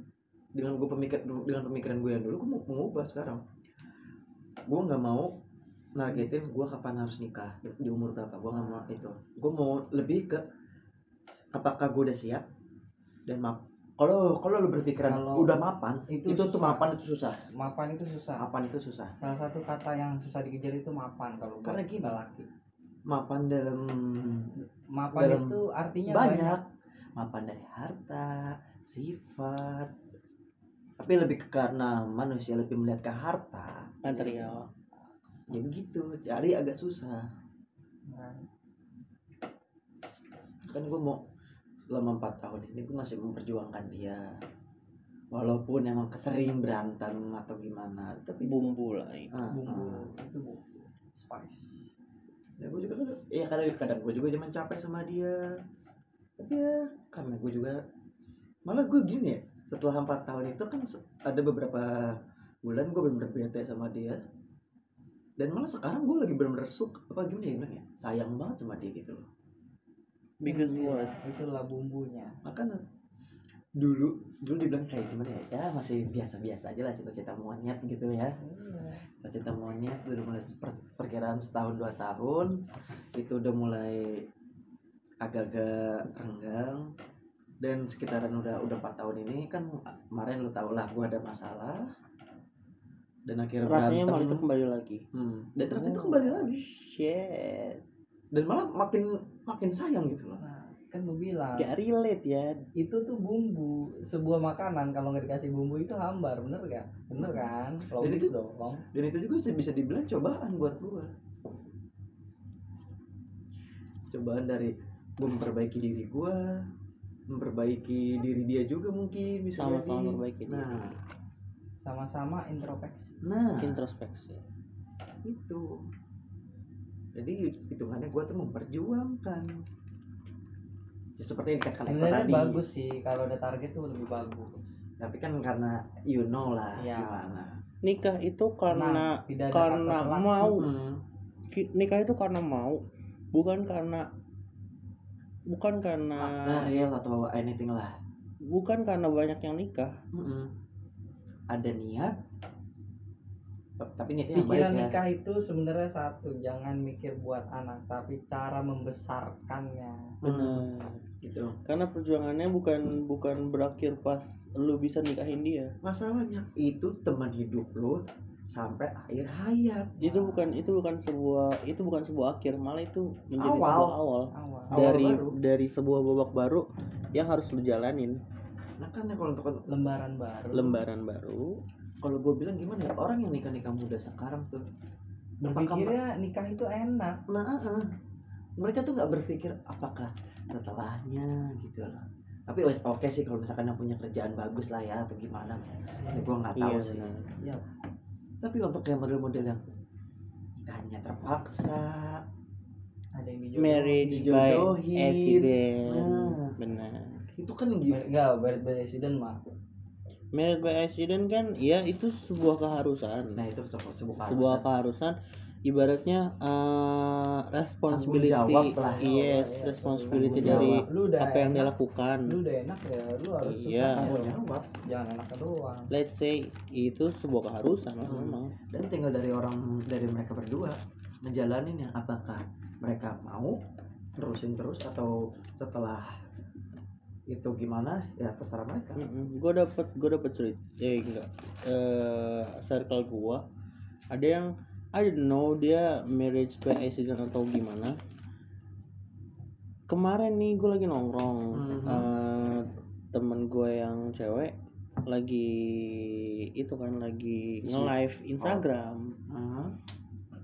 dengan gue pemikir dengan pemikiran gue yang dulu gue mau mengubah sekarang. Gue nggak mau nargetin gue kapan harus nikah di, umur berapa gue nggak mau itu. Gue mau lebih ke apakah gue udah siap dan map kalau kalau lu berpikiran Kalau udah mapan itu itu, tuh mapan itu susah. Mapan itu susah. Mapan itu susah. Salah satu kata yang susah dikejar itu mapan kalau buat Karena gini. laki. mapan dalam mapan Dalam itu artinya banyak. Mapan dari harta sifat. Tapi lebih ke karena manusia lebih melihat ke harta. Material ya begitu jadi agak susah. Nah, kan gue mau selama empat tahun ini gue masih memperjuangkan dia. Walaupun emang kesering berantem atau gimana tapi bumbu lah ini. Ah, bumbu ah. itu bumbu. Spice. Ya gue juga ya kadang kadang gue juga zaman capek sama dia. Tapi ya karena gue juga malah gue gini ya setelah empat tahun itu kan ada beberapa bulan gue bener-bener bete sama dia dan malah sekarang gue lagi bener-bener suka apa gimana ya bilangnya sayang banget sama dia gitu loh. Biggest Iya, word itulah bumbunya. Makanya dulu dulu dibilang kayak gimana ya? Ya masih biasa-biasa aja lah cita-cita monyet gitu ya. Cita-cita monyet udah mulai per- perkiraan setahun dua tahun. Itu udah mulai agak-agak renggang. Dan sekitaran udah udah empat tahun ini kan kemarin lu tau lah gua ada masalah dan akhirnya rasanya malah berantem. itu kembali lagi. Hmm, dan rasanya itu Oh, kembali lagi. Shit. Dan malah makin makin sayang gitu loh. Nah, kan gue bilang gak relate ya. itu tuh bumbu sebuah makanan kalau nggak dikasih bumbu itu hambar bener gak bener kan? Logis itu- dong dan itu juga sih bisa dibilang cobaan buat gua. Cobaan dari gua memperbaiki diri gua memperbaiki diri dia juga mungkin bisa Sama-sama memperbaiki diri. nah sama-sama introspeksi nah. Introspeksi. Itu. Jadi hitungannya gua tuh memperjuangkan. Ya, seperti yang dikatakan Eko sebenarnya tadi. bagus sih kalau ada target tuh lebih bagus. Tapi kan karena you know lah Iya. gimana. Nikah itu karena Nah, tidak karena kata mau. Mm-mm. Ki- nikah itu karena mau bukan karena bukan karena material atau anything lah. Bukan karena banyak yang nikah. Mm-mm. Ada niat tapi niatnya yang baik pikiran ya. nikah itu sebenarnya satu jangan mikir buat anak tapi cara membesarkannya. Benar. Gitu. Karena perjuangannya bukan bukan berakhir pas lu bisa nikahin dia. Masalahnya itu teman hidup lo sampai akhir hayat. Itu bukan itu bukan sebuah itu bukan sebuah akhir malah itu menjadi Awal. sebuah awal. Awal. Awal dari baru. dari sebuah babak baru yang harus lu jalanin nah kan ya kalau untuk lembaran baru. Lembaran baru. Kalau gue bilang gimana ya orang yang nikah nikah muda sekarang tuh apakah berpikirnya nikah itu enak. Nah uh-uh. mereka tuh nggak berpikir apakah setelahnya gitu loh. Tapi wes oke sih kalau misalkan yang punya kerjaan bagus lah ya atau gimana ya. Gue nggak tahu iya sih. benar. Ya tapi untuk yang model-model yang nikahnya terpaksa. Ada yang dijodohin. Marriage by dijodohin. accident. Nah. benar itu kan gitu. Enggak berat presiden mah marriage by accident kan ya itu sebuah keharusan. Nah itu sebuah sebuah sebuah keharusan. keharusan ibaratnya eh, responsibility. Jawab lah. yes Iya, responsibility tanggung dari lu udah apa yang dia enak, lakukan. Lu udah enak ya lu harus Iya. jawab. Jangan enaknya doang. Let's say itu sebuah keharusan Hmm. memang. Dan tinggal dari orang dari mereka berdua yang apakah mereka mau terusin terus atau setelah itu gimana? Ya terserah mereka. Gue dapet gue dapet cerita eh enggak. Eh circle gue ada yang I don't know dia marriage by accident atau gimana. Kemarin nih gue lagi nongkrong. Mhm. eh, temen gue yang cewek lagi itu kan lagi nge live Instagram. Mhm.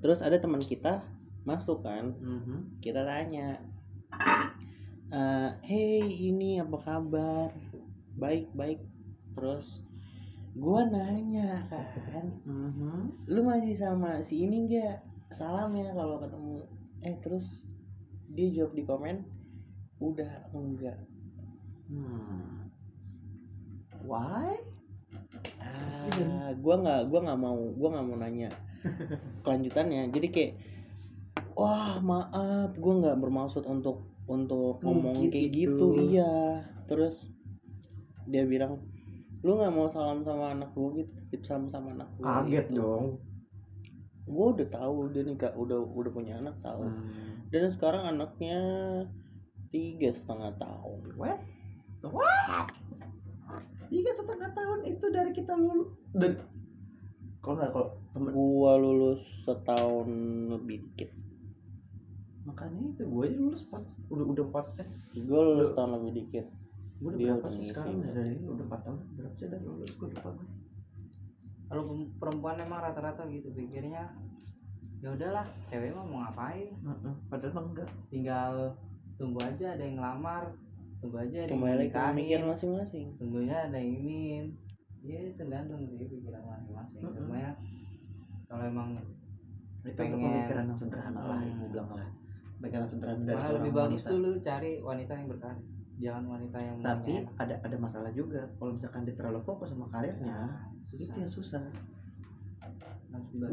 terus ada teman kita masuk kan. Mhm. kita tanya eh hey ini apa kabar? Baik baik. Terus gua nanya kan Mhm. lu masih sama si ini enggak salam ya kalau ketemu. Eh terus dia jawab di komen udah enggak. Hmm. why? Ah gua nggak gua nggak mau gua nggak mau nanya (laughs) kelanjutannya. Jadi kayak wah maaf gua nggak bermaksud untuk untuk ngomong Mungkin kayak itu. gitu iya terus dia bilang lu nggak mau salam sama anak gua gitu titip salam sama anak gua kaget gitu. dong gue udah tahu dia nikah udah udah punya anak tahu Hmm. dan sekarang anaknya tiga setengah tahun What? What? Tiga setengah tahun itu dari kita lulus dari kalau nggak kalau temen gua lulus setahun lebih dikit makanya itu gue aja lulus empat udah udah empat eh gue lulus setahun lebih dikit. Gue udah Dia berapa udah sih sekarang ya dari ini udah empat tahun berapa sih dari lulus gue lupa gue kalau perempuan emang rata-rata gitu pikirnya ya udahlah cewek mah mau ngapain? Heeh, padahal enggak. Tinggal tunggu aja ada yang ngelamar tunggu aja ada yang kembali ke nikahin. pemikiran masing-masing. Tunggunya ada yang ingin ya tergantung sih pikiran masing-masing. Ya kalau emang itu untuk Pengen. pemikiran yang sederhana lah Hmm. yang gue bilang lah pemikiran sederhana dari malah seorang lebih bagus wanita. dulu cari wanita yang berkarir jangan wanita yang tapi enak. ada ada masalah juga. Kalau misalkan dia terlalu fokus sama karirnya itu susah. yang susah.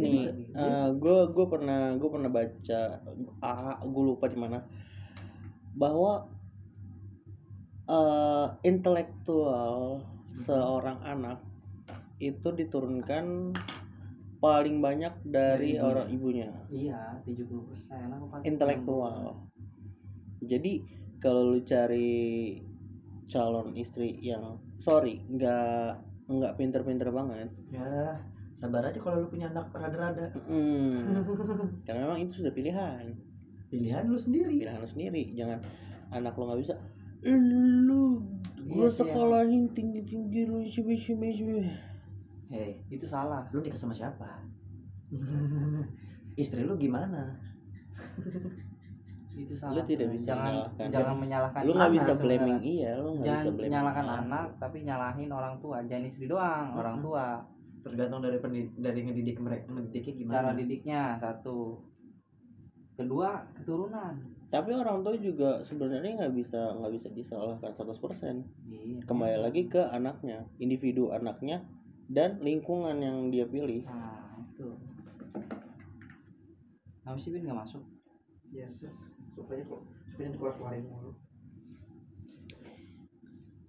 Nih gue gue pernah gue pernah baca ah gue lupa di mana. Bahwa eh, intelektual seorang anak itu diturunkan paling banyak dari Dari orang ibunya. iya 70 persen. Aku pasti intelektual. jadi kalau lu cari calon istri yang sorry nggak nggak pinter-pinter banget. Ya sabar aja kalau lu punya anak rada-rada. Mm. (laughs) karena memang itu sudah pilihan. Pilihan lu sendiri. Pilihan lu sendiri. Jangan anak lu nggak bisa. Lu Iya gua sih, sekolahin tinggi tinggi lu sih sih hei itu salah. Lu nikah sama siapa? (laughs) Istri lu gimana? Itu salah. tidak bisa jangan menyalahkan. jangan menyalahkan lu nggak anak bisa sebenarnya. blaming iya lu nggak bisa blaming nyalakan anak. anak tapi nyalahin orang tua. Jangan istri doang orang Mm-mm. tua. Tergantung dari pendid- dari ngedidik mereka ngedidiknya gimana. Cara didiknya satu. Kedua keturunan. Tapi orang tua juga sebenarnya nggak bisa nggak bisa disalahkan 100% iya. Kembali lagi ke anaknya individu anaknya dan lingkungan yang dia pilih nah itu Kenapa sih Bin nggak masuk? ya supaya supaya keluar keluarin mulu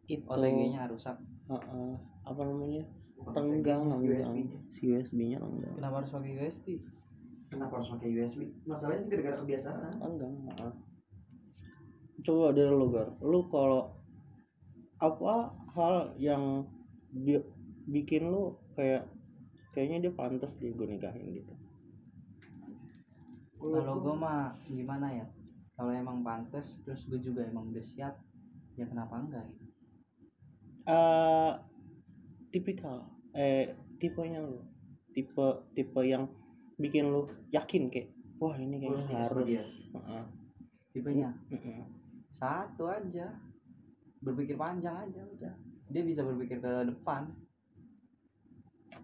itu OTG-nya rusak. Heeh. apa namanya renggang renggang USB-nya. si USB-nya renggang Kenapa harus pakai USB? kenapa harus pakai USB masalahnya gara-gara kebiasaan renggang heeh. coba dari lu gar lu kalau apa hal yang bi- bikin lu kayak kayaknya dia pantas di gue nikahin gitu Kalau gue mah gimana ya? Kalau emang pantas, terus gue juga emang udah siap, ya kenapa enggak gitu? eh tipikal eh tipenya lu tipe tipe yang bikin lu yakin kayak wah ini kayaknya sama harus dia. Heeh. Tipenya Mm-mm. satu aja, berpikir panjang aja udah. Dia bisa berpikir ke depan.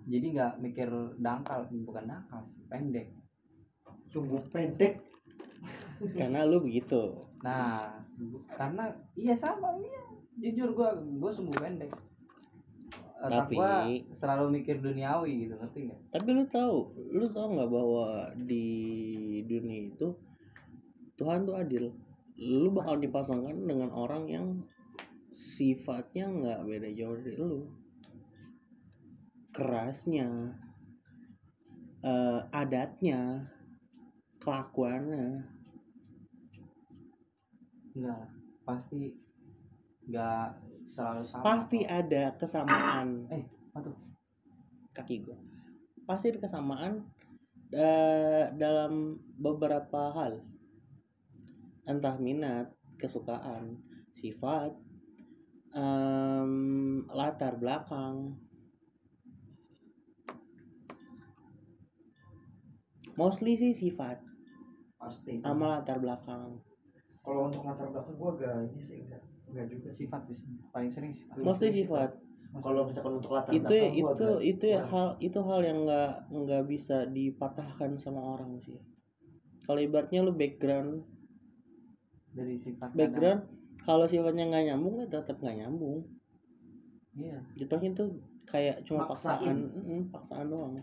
Jadi nggak mikir dangkal, bukan dangkal sih, pendek. sungguh pendek karena lu begitu Nah, karena iya sama iya. Jujur gua gua sungguh pendek. Otak Tapi- gua selalu mikir duniawi gitu, ngerti nggak? tapi lu tahu lu tahu nggak bahwa di dunia itu Tuhan tuh adil lu bakal dipasangkan dengan orang yang sifatnya nggak beda jauh dari lu kerasnya eh, adatnya kelakuannya Enggak. Pasti nggak selalu sama. pasti kok. ada kesamaan (coughs) Eh, apa tuh? kaki gua pasti ada kesamaan eh, dalam beberapa hal entah minat kesukaan sifat em, latar belakang mostly sih sifat pasti sama latar belakang kalau untuk latar belakang gua agak ini sih enggak enggak juga Sifat biasanya. Paling sering sifat. mostly sifat kalau misalkan untuk latar itu belakang gua itu agak itu ya hal itu hal yang nggak nggak bisa dipatahkan sama orang sih kalau ibaratnya lu background Dari sifat background kalau sifatnya nggak nyambung ya tetap nggak nyambung Iya. jatuhnya tuh kayak cuma Maksain. paksaan Mm, paksaan doang.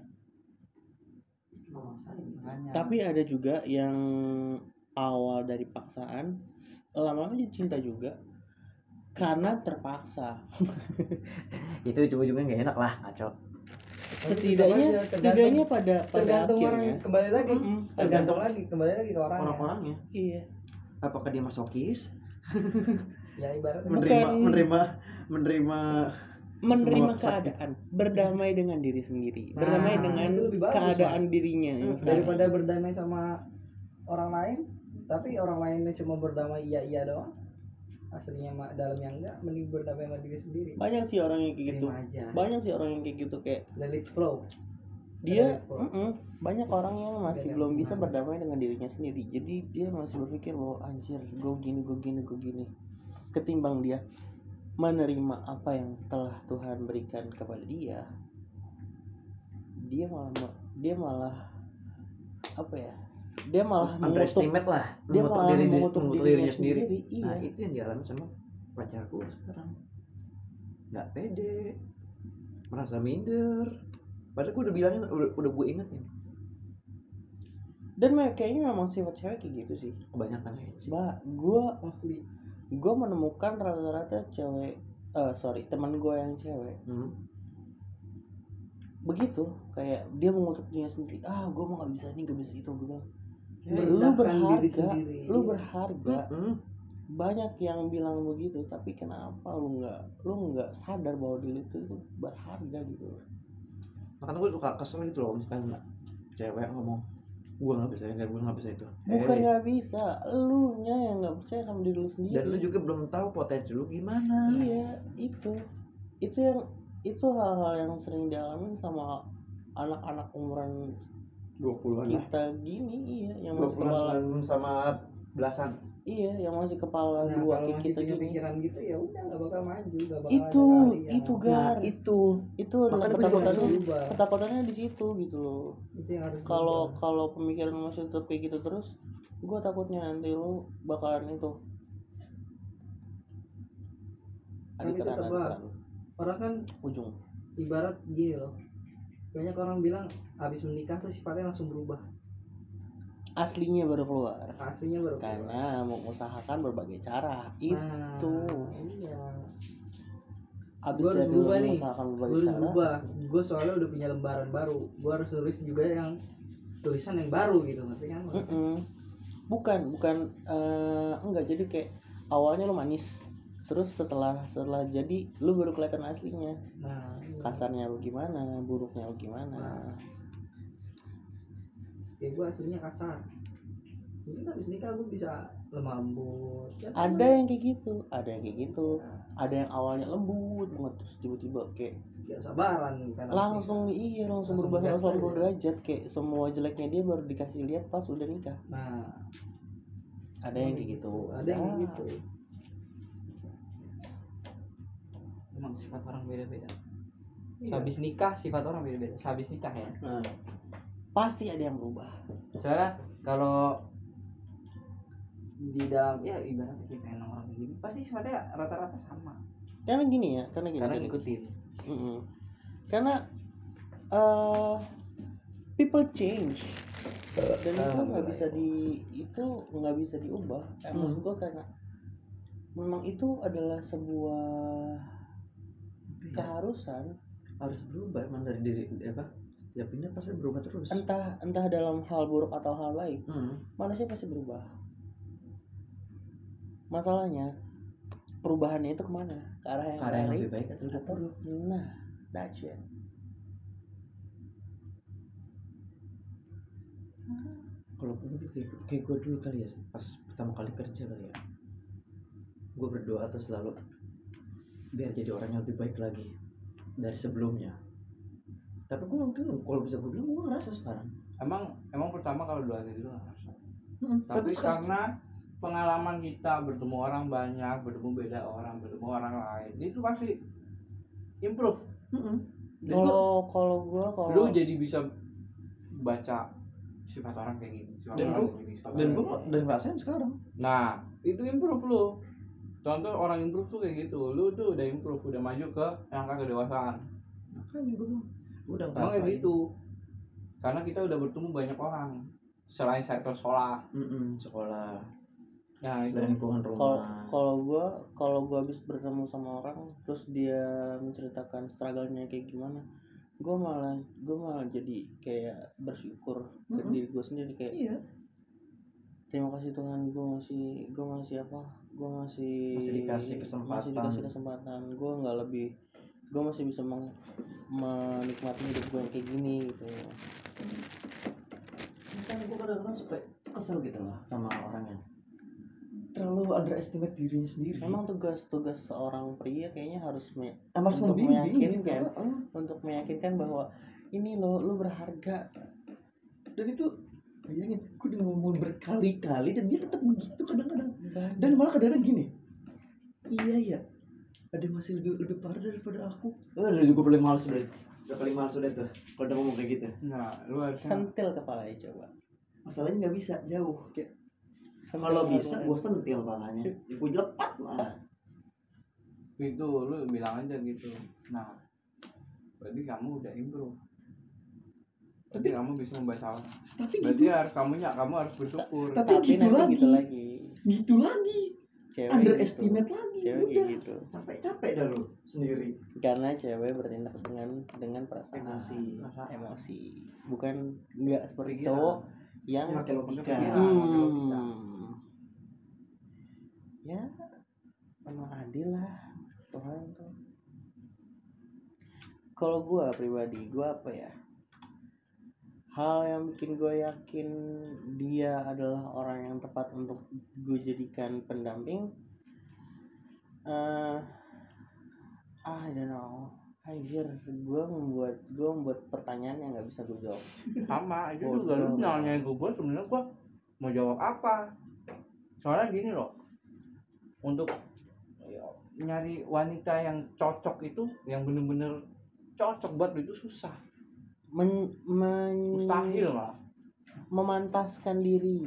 Tapi ada juga yang awal dari paksaan lama-lama jadi cinta juga karena terpaksa. (laughs) Itu ujung-ujungnya nggak enak lah ngaco. Setidaknya setidaknya pada pada tergantung orang akhirnya kembali lagi. Mm-mm, pada- tergantung. lagi kembali lagi ke orangnya. Orang-orangnya iya. Apakah dia masokis? Ya ibaratnya. Bukan- menerima menerima menerima keadaan berdamai dengan diri sendiri Nah, berdamai dengan bagus, keadaan dirinya yang Hmm, daripada berdamai sama orang lain tapi orang lainnya cuma berdamai iya iya doang. Aslinya mah dalamnya enggak mending berdamai sama diri sendiri. Banyak sih orang yang kayak gitu. Banyak sih orang yang kayak gitu kayak let it flow. Dia Betul. mm-mm, banyak orang yang masih belum bisa berdamai dengan dirinya sendiri. Jadi dia masih berpikir bahwa anjir gue gini gue gini gue gini. Ketimbang dia menerima apa yang telah Tuhan berikan kepada dia dia malah dia malah apa ya dia malah mengutuk lah dia mengutuk malah diri mengutuk mengutuk dirinya dirinya sendiri. sendiri, iya. nah itu yang dialami sama pacar gue sekarang. Nggak pede merasa minder. Padahal gue udah bilangin udah, udah gue ingetin. Dan kayaknya memang sifat cewek kayak gitu sih. Kebanyakan ya sih. Bah gua mostly gue menemukan rata-rata cewek eh sorry teman gue yang cewek. Hmm. begitu kayak dia mengutuk dirinya sendiri ah gue mau nggak bisa ini nggak bisa itu gue bilang. Eh, lu berharga lu berharga. Hmm. banyak yang bilang begitu tapi kenapa lu nggak lu nggak sadar bahwa diri itu, itu berharga gitu? Makanya gue suka kesel gitu loh misalkan cewek ngomong gue nggak bisa gue nggak bisa itu. Bukan nggak bisa lu nya yang nggak percaya sama diri lu sendiri. Dan lu juga belum tahu potensi lu gimana. Iya itu. Itu yang itu hal-hal yang sering dialami sama anak-anak umuran 20-an lah. kita gini iya yang masih 20-an kepala sama belasan iya yang masih kepala nah dua kayak kita gini pikiran gitu ya udah nggak bakal maju nggak bakal itu ada itu mau- gar. nah itu itu adalah gua juga ketakutannya di situ gitu loh. Itu yang harus kalau kalau pemikiran masih tetap kayak gitu terus gue takutnya nanti lu bakalan itu. Kan tebak. adikeran orang kan ujung. ibarat gini loh. Banyak orang bilang habis menikah tuh sifatnya langsung berubah aslinya baru keluar. Aslinya baru keluar. karena mengusahakan berbagai cara. Itu. Nah, iya. Abis gue harus berubah nih. gue harus cara. berubah. Gue soalnya udah punya lembaran baru. Gue harus tulis juga yang tulisan yang baru gitu ngerti kan? Mm-mm. bukan bukan eh, enggak. Jadi kayak awalnya lu manis. Terus setelah setelah jadi lu baru kelihatan aslinya. Nah iya. kasarnya lu gimana buruknya lu gimana ya gue aslinya kasar. Mungkin habis nikah gue bisa lembut Ya, ada yang kayak gitu ada yang kayak gitu. Ada yang awalnya lembut banget terus tiba-tiba kayak ya sabaran kan langsung iya langsung Langsung berubah gas 180 aja. derajat kayak semua jeleknya dia baru dikasih lihat pas udah nikah. Nah. Ada yang kayak gitu. Ada yang kayak Ah. gitu. Emang sifat orang beda-beda. Iya. sehabis nikah sifat orang beda-beda. Sehabis nikah ya. Nah, pasti ada yang berubah. Soalnya kalau di dalam ya ibaratnya kita yang orang kayak gini pasti sifatnya rata-rata sama. Karena gini ya karena gini karena gini. ngikutin. Mm-mm. karena eh people change. Dan itu nggak bisa di itu nggak bisa diubah. Eh, Hmm. maksud gua karena memang itu adalah sebuah keharusan. Harus berubah emang dari diri apa setiap ini pasti berubah terus. Entah entah dalam hal buruk atau hal baik hmm. manusia pasti berubah. Masalahnya perubahannya itu ke mana? Ke arah yang Karena yang baik lebih baik atau lebih buruk. Nah that's it. Kalau gue kayak, kayak gue dulu kali ya pas pertama kali kerja kali ya. Gue berdoa terus selalu biar jadi orang yang lebih baik lagi dari sebelumnya tapi gue mungkin kalau bisa gue bilang gue ngerasa sekarang. Emang emang pertama kalau kayak gitu nggak ngerasa. Hmm, tapi sekarang- karena pengalaman kita bertemu orang banyak bertemu beda orang bertemu orang lain itu pasti improve. Kalau kalau gua kalau lu jadi bisa baca sifat orang kayak gini sifat Dan sifat dan gue dan ngerasain sekarang. Nah itu improve lu. Contoh orang improve tuh kayak gitu. Lu tuh udah improve udah maju ke angka kedewasaan makanya gue bilang gue udah emang kayak gitu. Karena kita udah bertemu banyak orang selain circle sekolah. Mm-mm, sekolah. Nah itu. Lingkungan rumah. kalau gua kalau gua habis bertemu sama orang terus dia menceritakan struggle-nya kayak gimana gue malah gue malah jadi kayak bersyukur ke Mm-mm. diri gue sendiri kayak iya. terima kasih Tuhan gue masih gue masih apa gue masih Masih dikasih kesempatan. masih dikasih kesempatan. Gue nggak lebih gue masih bisa meng- menikmati hidup gue yang kayak gini gitu. Kan gue kadang-kadang suka kesel gitu loh sama orang yang terlalu underestimate dirinya sendiri. Emang tugas tugas seorang pria kayaknya harus me- Emang harus untuk gitu meyakinkan. untuk meyakinkan bahwa ini lo lu berharga. Dan itu bayangin gue udah ngomong berkali-kali dan dia tetap begitu kadang-kadang. Dan malah kadang-kadang gini iya ya ada yang masih lebih lebih parah daripada aku. Oh, udah gue paling males udah udah paling males udah tuh kalau udah ngomong kayak gitu. Nah lu harusnya sentil kepalanya coba. Masalahnya nggak bisa jauh. Sentil kalau bisa kepalanya. gue sentil palanya ya gue lepat malah. Itu lu bilang aja gitu. Nah berarti kamu udah improve. Berarti kamu bisa membaca orang tapi berarti gitu. harus kamu ya kamu harus bersyukur. Tapi tapi gitu nanti lagi. gitu lagi. Gitu lagi cewek underestimate gitu. lagi cewek udah. gitu. Capek-capek dah lu sendiri. Karena cewek bertindak dengan dengan perasaan Emosi. emosi. Bukan nggak seperti Pikiran. cowok yang pakai logika. Hmm, ya memang adil lah Tuhan tuh. Kalau gua pribadi gua apa ya hal yang bikin gue yakin dia adalah orang yang tepat untuk gue jadikan pendamping eh I don't know Anjir, gue membuat gue membuat pertanyaan yang nggak bisa gue jawab. sama itu Bodoh. juga lu nanya ke gue sebenarnya gue mau jawab apa soalnya gini loh untuk ya, nyari wanita yang cocok itu yang bener-bener cocok buat lu itu susah Men, men- mustahil malah memantaskan diri.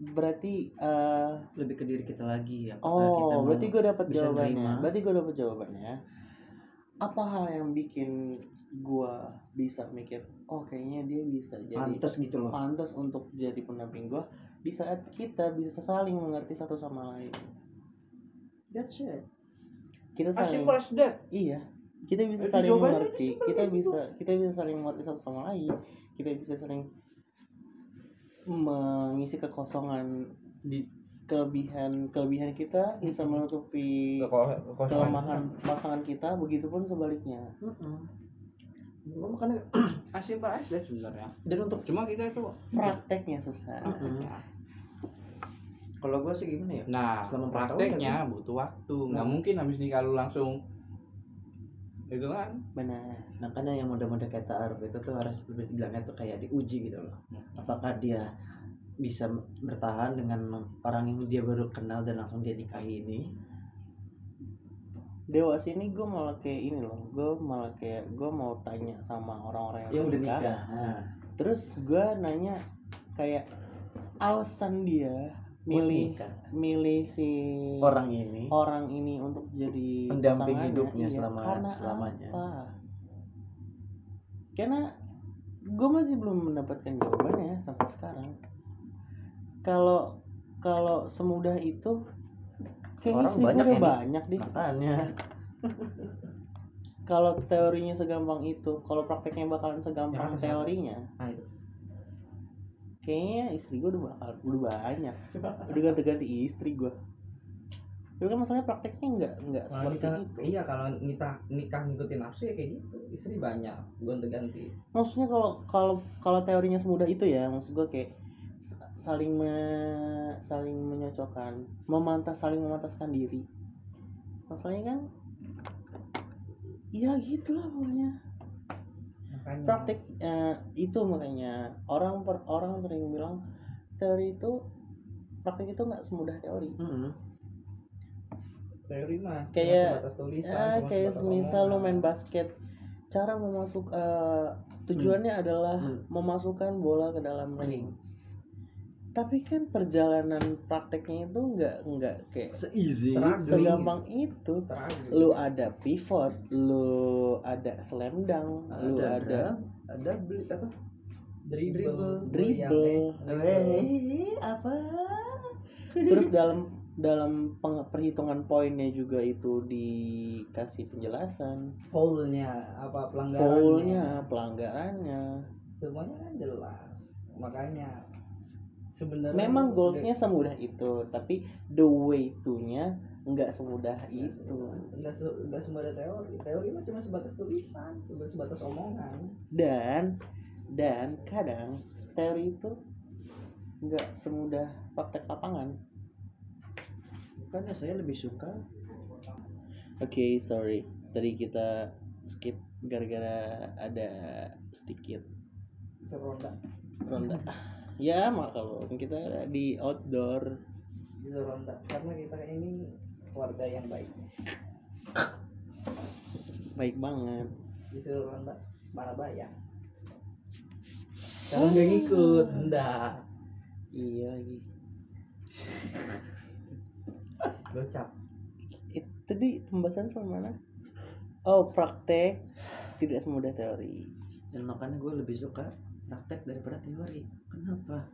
Berarti eh, lebih ke diri kita lagi ya oh, berarti gue dapat jawabannya. nerima. Berarti gue dapat jawabannya. Apa hal yang bikin gue bisa mikir, oh kayaknya dia bisa jadi pantas gitu loh pantas untuk jadi pendamping gue di saat kita bisa saling mengerti satu sama lain. that's it Kita as saling simple as that Iya, kita bisa saling jawabannya mengerti. Kita kayak gitu. bisa kita bisa saling mengerti satu sama lain. Kita bisa saling mengisi kekosongan di kelebihan kelebihan kita bisa menutupi kelemahan pasangan kita. Begitupun sebaliknya. Gua makanya as simple as that sebenarnya dan untuk cuma kita itu Prakteknya susah. Mm-mm. kalau gue sih gimana ya nah Selama empat tahun prakteknya butuh waktu nggak Nah. mungkin habis nikah lu langsung itu kan Benar. makanya yang muda-muda kayak Ta'aruf itu tuh harus bilangnya tuh kayak diuji gitu loh apakah dia bisa bertahan dengan orang yang dia baru kenal dan langsung dia nikahi ini Dewa sini gue malah kayak ini loh. Gue malah kayak gue mau tanya sama orang-orang yang, yang udah nikah. nikah nah, Terus gue nanya kayak alasan dia milih milih si orang ini orang ini untuk jadi Pendamping hidupnya iya. selama- karena selamanya. apa? Karena gue masih belum mendapatkan jawabannya sampai sekarang. Kalau kalau semudah itu kayaknya Orang banyak udah banyak deh. makanya Kalau teorinya segampang itu, kalau prakteknya bakalan segampang atas, teorinya, nah itu kayaknya istri gue udah bakal udah banyak. Udah ganti-ganti istri gue. Tapi kan masalahnya prakteknya nggak nggak seperti nikah, itu. iya kalau nikah nikah ngikutin nafsu ya kayak gitu istri banyak gonta-ganti maksudnya kalau kalau kalau teorinya semudah itu ya maksud gue kayak saling me- saling menyocokkan memantas saling memantaskan diri masalahnya kan ya gitulah pokoknya makanya praktek eh, itu makanya orang per, orang sering bilang teori itu praktek itu nggak semudah teori Mm-mm. teori mah Kayak- tulisan ya kayak semisal omongan. main basket cara memasuk eh, tujuannya adalah Hmm. memasukkan bola ke dalam ring tapi kan perjalanan prakteknya itu nggak nggak kayak se-easy. segampang itu. Struggle. lu ada pivot lu ada slam dunk lu ada dribble, ada beli apa? Dribble. Dribble. Weh, apa? Terus (laughs) dalam dalam peng- perhitungan poinnya juga itu dikasih penjelasan. Foulnya apa pelanggarannya? Foulnya pelanggarannya. Semuanya kan jelas. Makanya sebenarnya memang goalsnya semudah itu tapi the way to nya nggak semudah itu. enggak se enggak semudah teori. Teori mah cuma sebatas tulisan cuma sebatas omongan. Dan dan kadang teori itu nggak semudah praktek lapangan. Makanya saya lebih suka. Oke sorry. Tadi kita skip gara-gara ada sedikit seronda. Ronda (laughs) ya mak kalau kita di outdoor. Seronda karena kita ini keluarga yang baik. Baik banget. Ronda mana bayar? Kalau nggak ngikut enggak. Iya lagi. Gocap. It, tadi pembahasan soal mana? Oh praktek. Tidak semudah teori. Dan makanya gue lebih suka praktek daripada teori. Kenapa?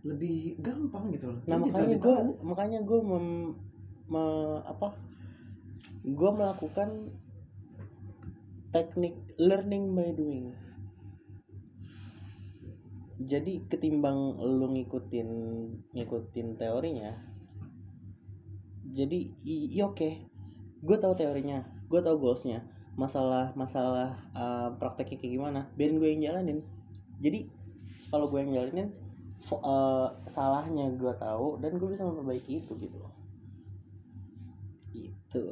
Lebih gampang gitu loh. nah makanya gue makanya gue mem, me- apa gue melakukan teknik learning by doing jadi ketimbang lu ngikutin ngikutin teorinya jadi i, i- oke gue tahu teorinya gue tahu goalsnya masalah masalah uh, prakteknya kayak gimana biarin gue yang jalanin jadi kalau gue yang jalanin uh, salahnya gue tahu dan gue bisa memperbaiki itu gitu loh gitu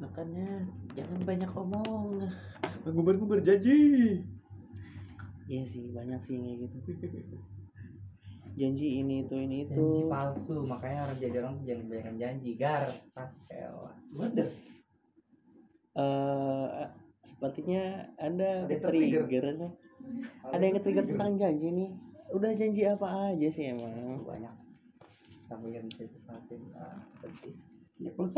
Makanya jangan banyak omong. Ngubar-ngubar janji. iya sih banyak sih yang kayak gitu janji ini itu ini itu janji palsu makanya orang jadi orang tuh jangan kebanyakan janji gar pastel Waduh. eh sepertinya ada Ada trigger tertrigger. nih ada yang trigger tentang janji nih. Udah janji apa aja sih emang? Banyak. Tapi yang bisa ah, sedih. Ya, kalau,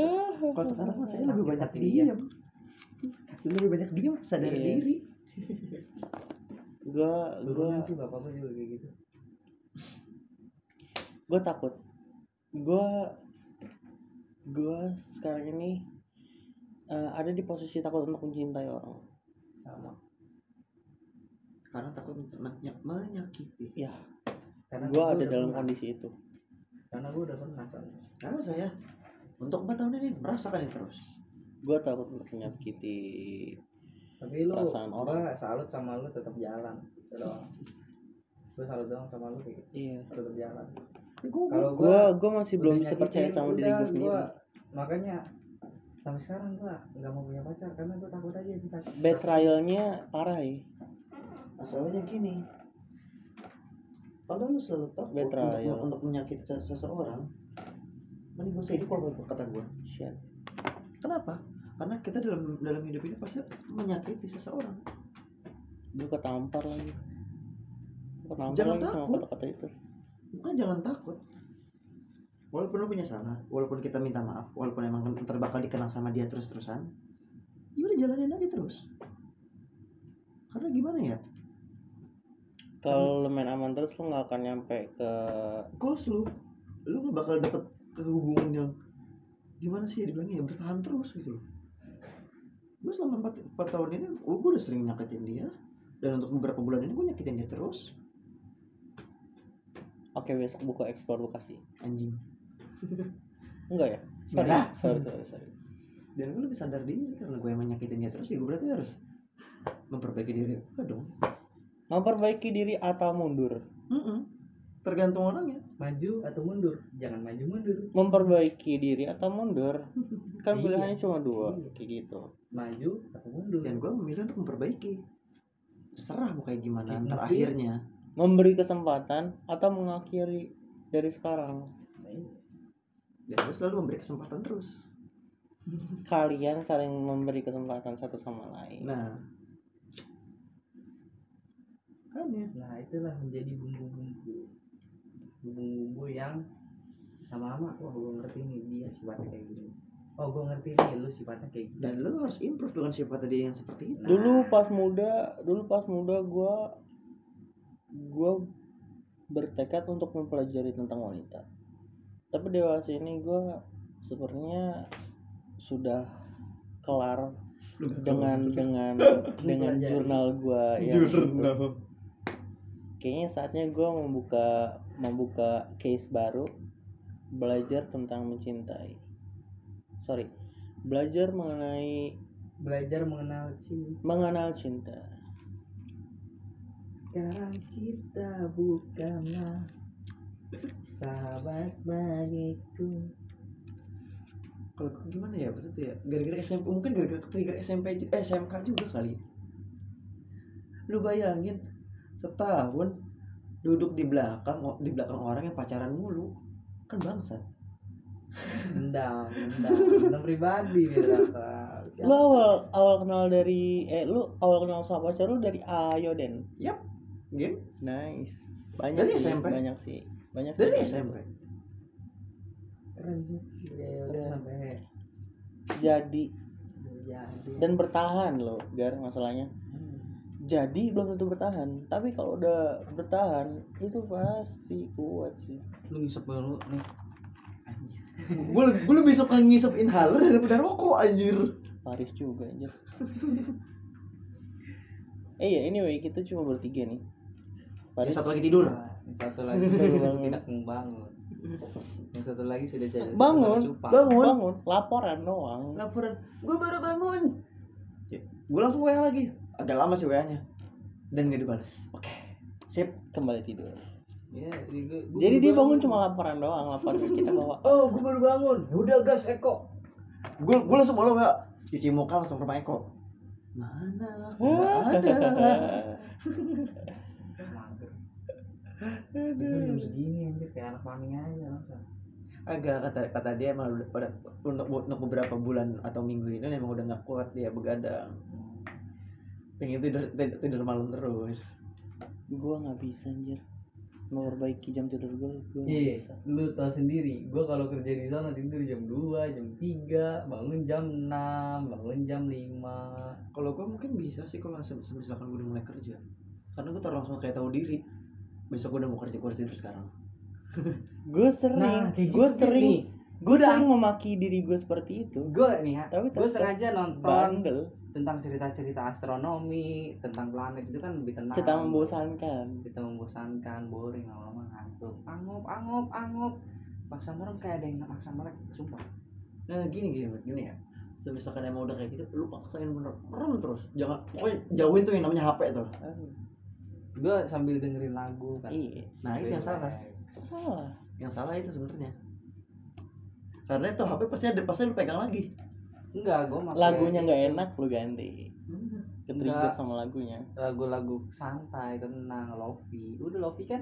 kalau sekarang mah saya lebih banyak diam. Lebih banyak diam sadar Iya. diri. gua gua sih bapak gue juga kayak gitu. Gue takut. Gue gue sekarang ini eh, ada di posisi takut untuk mencintai orang. Sama Karena takut menyak- menyakiti. ya karena gue gua ada dalam pernah. kondisi itu. Karena gue udah pernah soalnya Karena saya. Untuk empat tahun ini merasakan ini terus. gue takut untuk menyakiti tapi lu Perasaan orang. salut sama lu tetap jalan gitu doang. Gue salut doang sama lu kayak gitu. Iya. Tetap jalan. Gue kalau gue gua gue masih belum bisa percaya sama diri gue sendiri. gua- makanya sampai sekarang gua nggak mau punya pacar karena gua takut aja itu sakit betrayalnya parah ya masalahnya gini. Kalau lu selalu takut untuk, untuk menyakiti se- seseorang, mending usah hidup kalau kata gue. shit Kenapa? Karena kita dalam dalam hidup ini pasti menyakiti seseorang. gue ketampar lagi ketampar Jangan lagi sama takut. kata-kata itu Makanya jangan takut. Walaupun lu punya salah, walaupun kita minta maaf, walaupun emang ntar bakal dikenang sama dia terus-terusan, ya udah jalanin aja terus. Karena gimana ya? Kalau lu main aman terus lu nggak akan nyampe ke Goals lu, lu gak bakal dapet hubungan yang gimana sih ya dibilangnya ya bertahan terus gitu loh. Gue selama 4, 4 tahun ini, gue udah sering nyakitin dia. Dan untuk beberapa bulan ini gue nyakitin dia terus. oke besok buku ekspor lu kasih Anjing. (laughs) enggak ya sorry Enggak. sorry sorry sorry Dan gue lebih sadar diri karena gue emang nyakitin dia terus ya gue berarti harus memperbaiki diri gue dong. Memperbaiki diri atau mundur Mm-mm. Tergantung orangnya. maju atau mundur jangan maju mundur memperbaiki diri atau mundur (laughs) kan Iya. pilihannya cuma dua Iya. kayak gitu maju atau mundur Dan gue memilih untuk memperbaiki. Terserah mau kayak gimana Kayak ntar gitu. akhirnya. memberi kesempatan atau mengakhiri dari sekarang Dan gue selalu memberi kesempatan terus. kalian saling memberi kesempatan satu sama lain Nah. Kan ya. nah itulah menjadi bumbu-bumbu. Bumbu-bumbu yang lama-lama wah gue ngerti nih dia sifatnya kayak gini. Oh gue ngerti nih lu sifatnya kayak gini. Dan lo harus improve dengan sifat dia yang seperti itu. dulu pas muda dulu pas muda gua gua bertekad untuk mempelajari tentang wanita. Tapi dewasa ini gue sebenarnya sudah kelar dengan dengan (laughs) dengan jurnal gue yang itu. Kayaknya saatnya gue membuka membuka case baru belajar tentang mencintai. Sorry belajar mengenai belajar mengenal cinta. mengenal cinta. Sekarang kita bukanlah sahabat bagiku. Kalau gue gimana ya maksudnya ya? Gara-gara SMP mungkin gara-gara trigger SMP eh SMK juga kali. Lu bayangin setahun duduk di belakang di belakang orang yang pacaran mulu. Kan bangsat. Dendam dendam. Pribadi lu awal awal kenal dari eh lu awal kenal sama pacar lu dari Ayo Den? Yap game nice. Banyak Dari sih SMP? banyak sih. Banyak dari sih. SMP keren sih. Ya udah Keren. sampai. Jadi. Jadi. Dan bertahan loh gar masalahnya. Jadi belum tentu bertahan. Tapi kalau udah bertahan itu pasti kuat sih. Lu ngisep dulu nih. Gue lebih, gue lebih suka ngisep inhaler daripada rokok anjir. Paris juga aja eh ya anyway kita cuma bertiga nih. Paris satu lagi tidur. Nah, yang satu lagi tidak membangun. Yang satu lagi sudah jadi bangun bangun. bangun laporan doang. Laporan. Gue baru bangun. Gue langsung WA lagi agak lama sih WA nya dan gak dibalas oke sip. Kembali tidur. Ya, jadi gua- gua jadi dia bangun. cuma laporan doang laporan ke kita bahwa (laughs) oh gue baru bangun. Ya udah gas Eko. Gue gue langsung malu WA cuci muka langsung ke rumah Eko. Mana? Nggak ada. Itu jam segini anjir. Kayak anak mami aja langsung. agak kata kata dia emang udah pada untuk untuk beberapa bulan atau minggu ini emang udah nggak kuat dia begadang pengen tidur tidur, tidur malam terus. Gue nggak bisa anjir. Memperbaiki jam tidur gue gue nggak Iya, bisa. lu tau sendiri, gua kalau kerja di sana tidur jam 2, jam 3, bangun jam 6, bangun jam 5 kalau gue mungkin bisa sih kalau misalkan gue udah mulai kerja. Karena gue tahu langsung kayak tahu diri. Besok gue udah mau kerja gue harus tidur sekarang. Gue sering Nah, kayak gue gitu sering nih. Gue Udah. sering memaki diri gue seperti itu. Gue nih ya, Tapi gue sengaja nonton bandel. tentang cerita-cerita astronomi, tentang planet itu kan lebih tenang. Cerita membosankan. Cerita membosankan, boring, lama-lama ngantuk. Angop, angop, angop Paksa merem kayak ada yang maksa melek, sumpah. Nah gini gini gini ya. Misalkan emang udah kayak gitu lu paksain bener merem terus. Jangan pokoknya jauhin tuh yang namanya HP tuh. Gue sambil dengerin lagu kan. Iya. Nah itu yang salah. Salah. Yang salah itu sebenarnya karena itu HP pasti ada pasti lu pegang lagi. Enggak, gue pakai lagunya nggak itu. enak lu ganti. Ke trigger Enggak. sama lagunya. Lagu-lagu santai tenang lofi. Udah lofi kan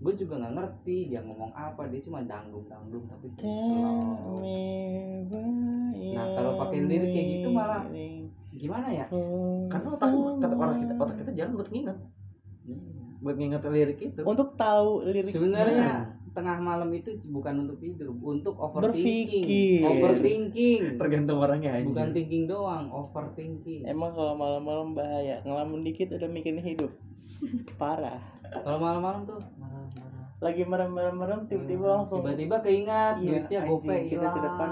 gue juga nggak ngerti dia ngomong apa. Dia cuma dangdung dangdung tapi slow why Nah, kalau pakai lirik kayak gitu malah- gimana ya? karena otak kata orang kita otak kita jalan buat nginget. Buat nginget lirik itu. Untuk tahu lirik sebenarnya Nah. Tengah malam itu bukan untuk tidur untuk overthinking. Overthinking. Tergantung orangnya aja bukan thinking doang overthinking. Emang kalau malam-malam bahaya ngelamun dikit udah mikirin hidup. (laughs) Parah. Kalau malam-malam tuh? Lagi merem-merem tiba-tiba langsung tiba-tiba keingat Iya, duitnya gope kita ke depan.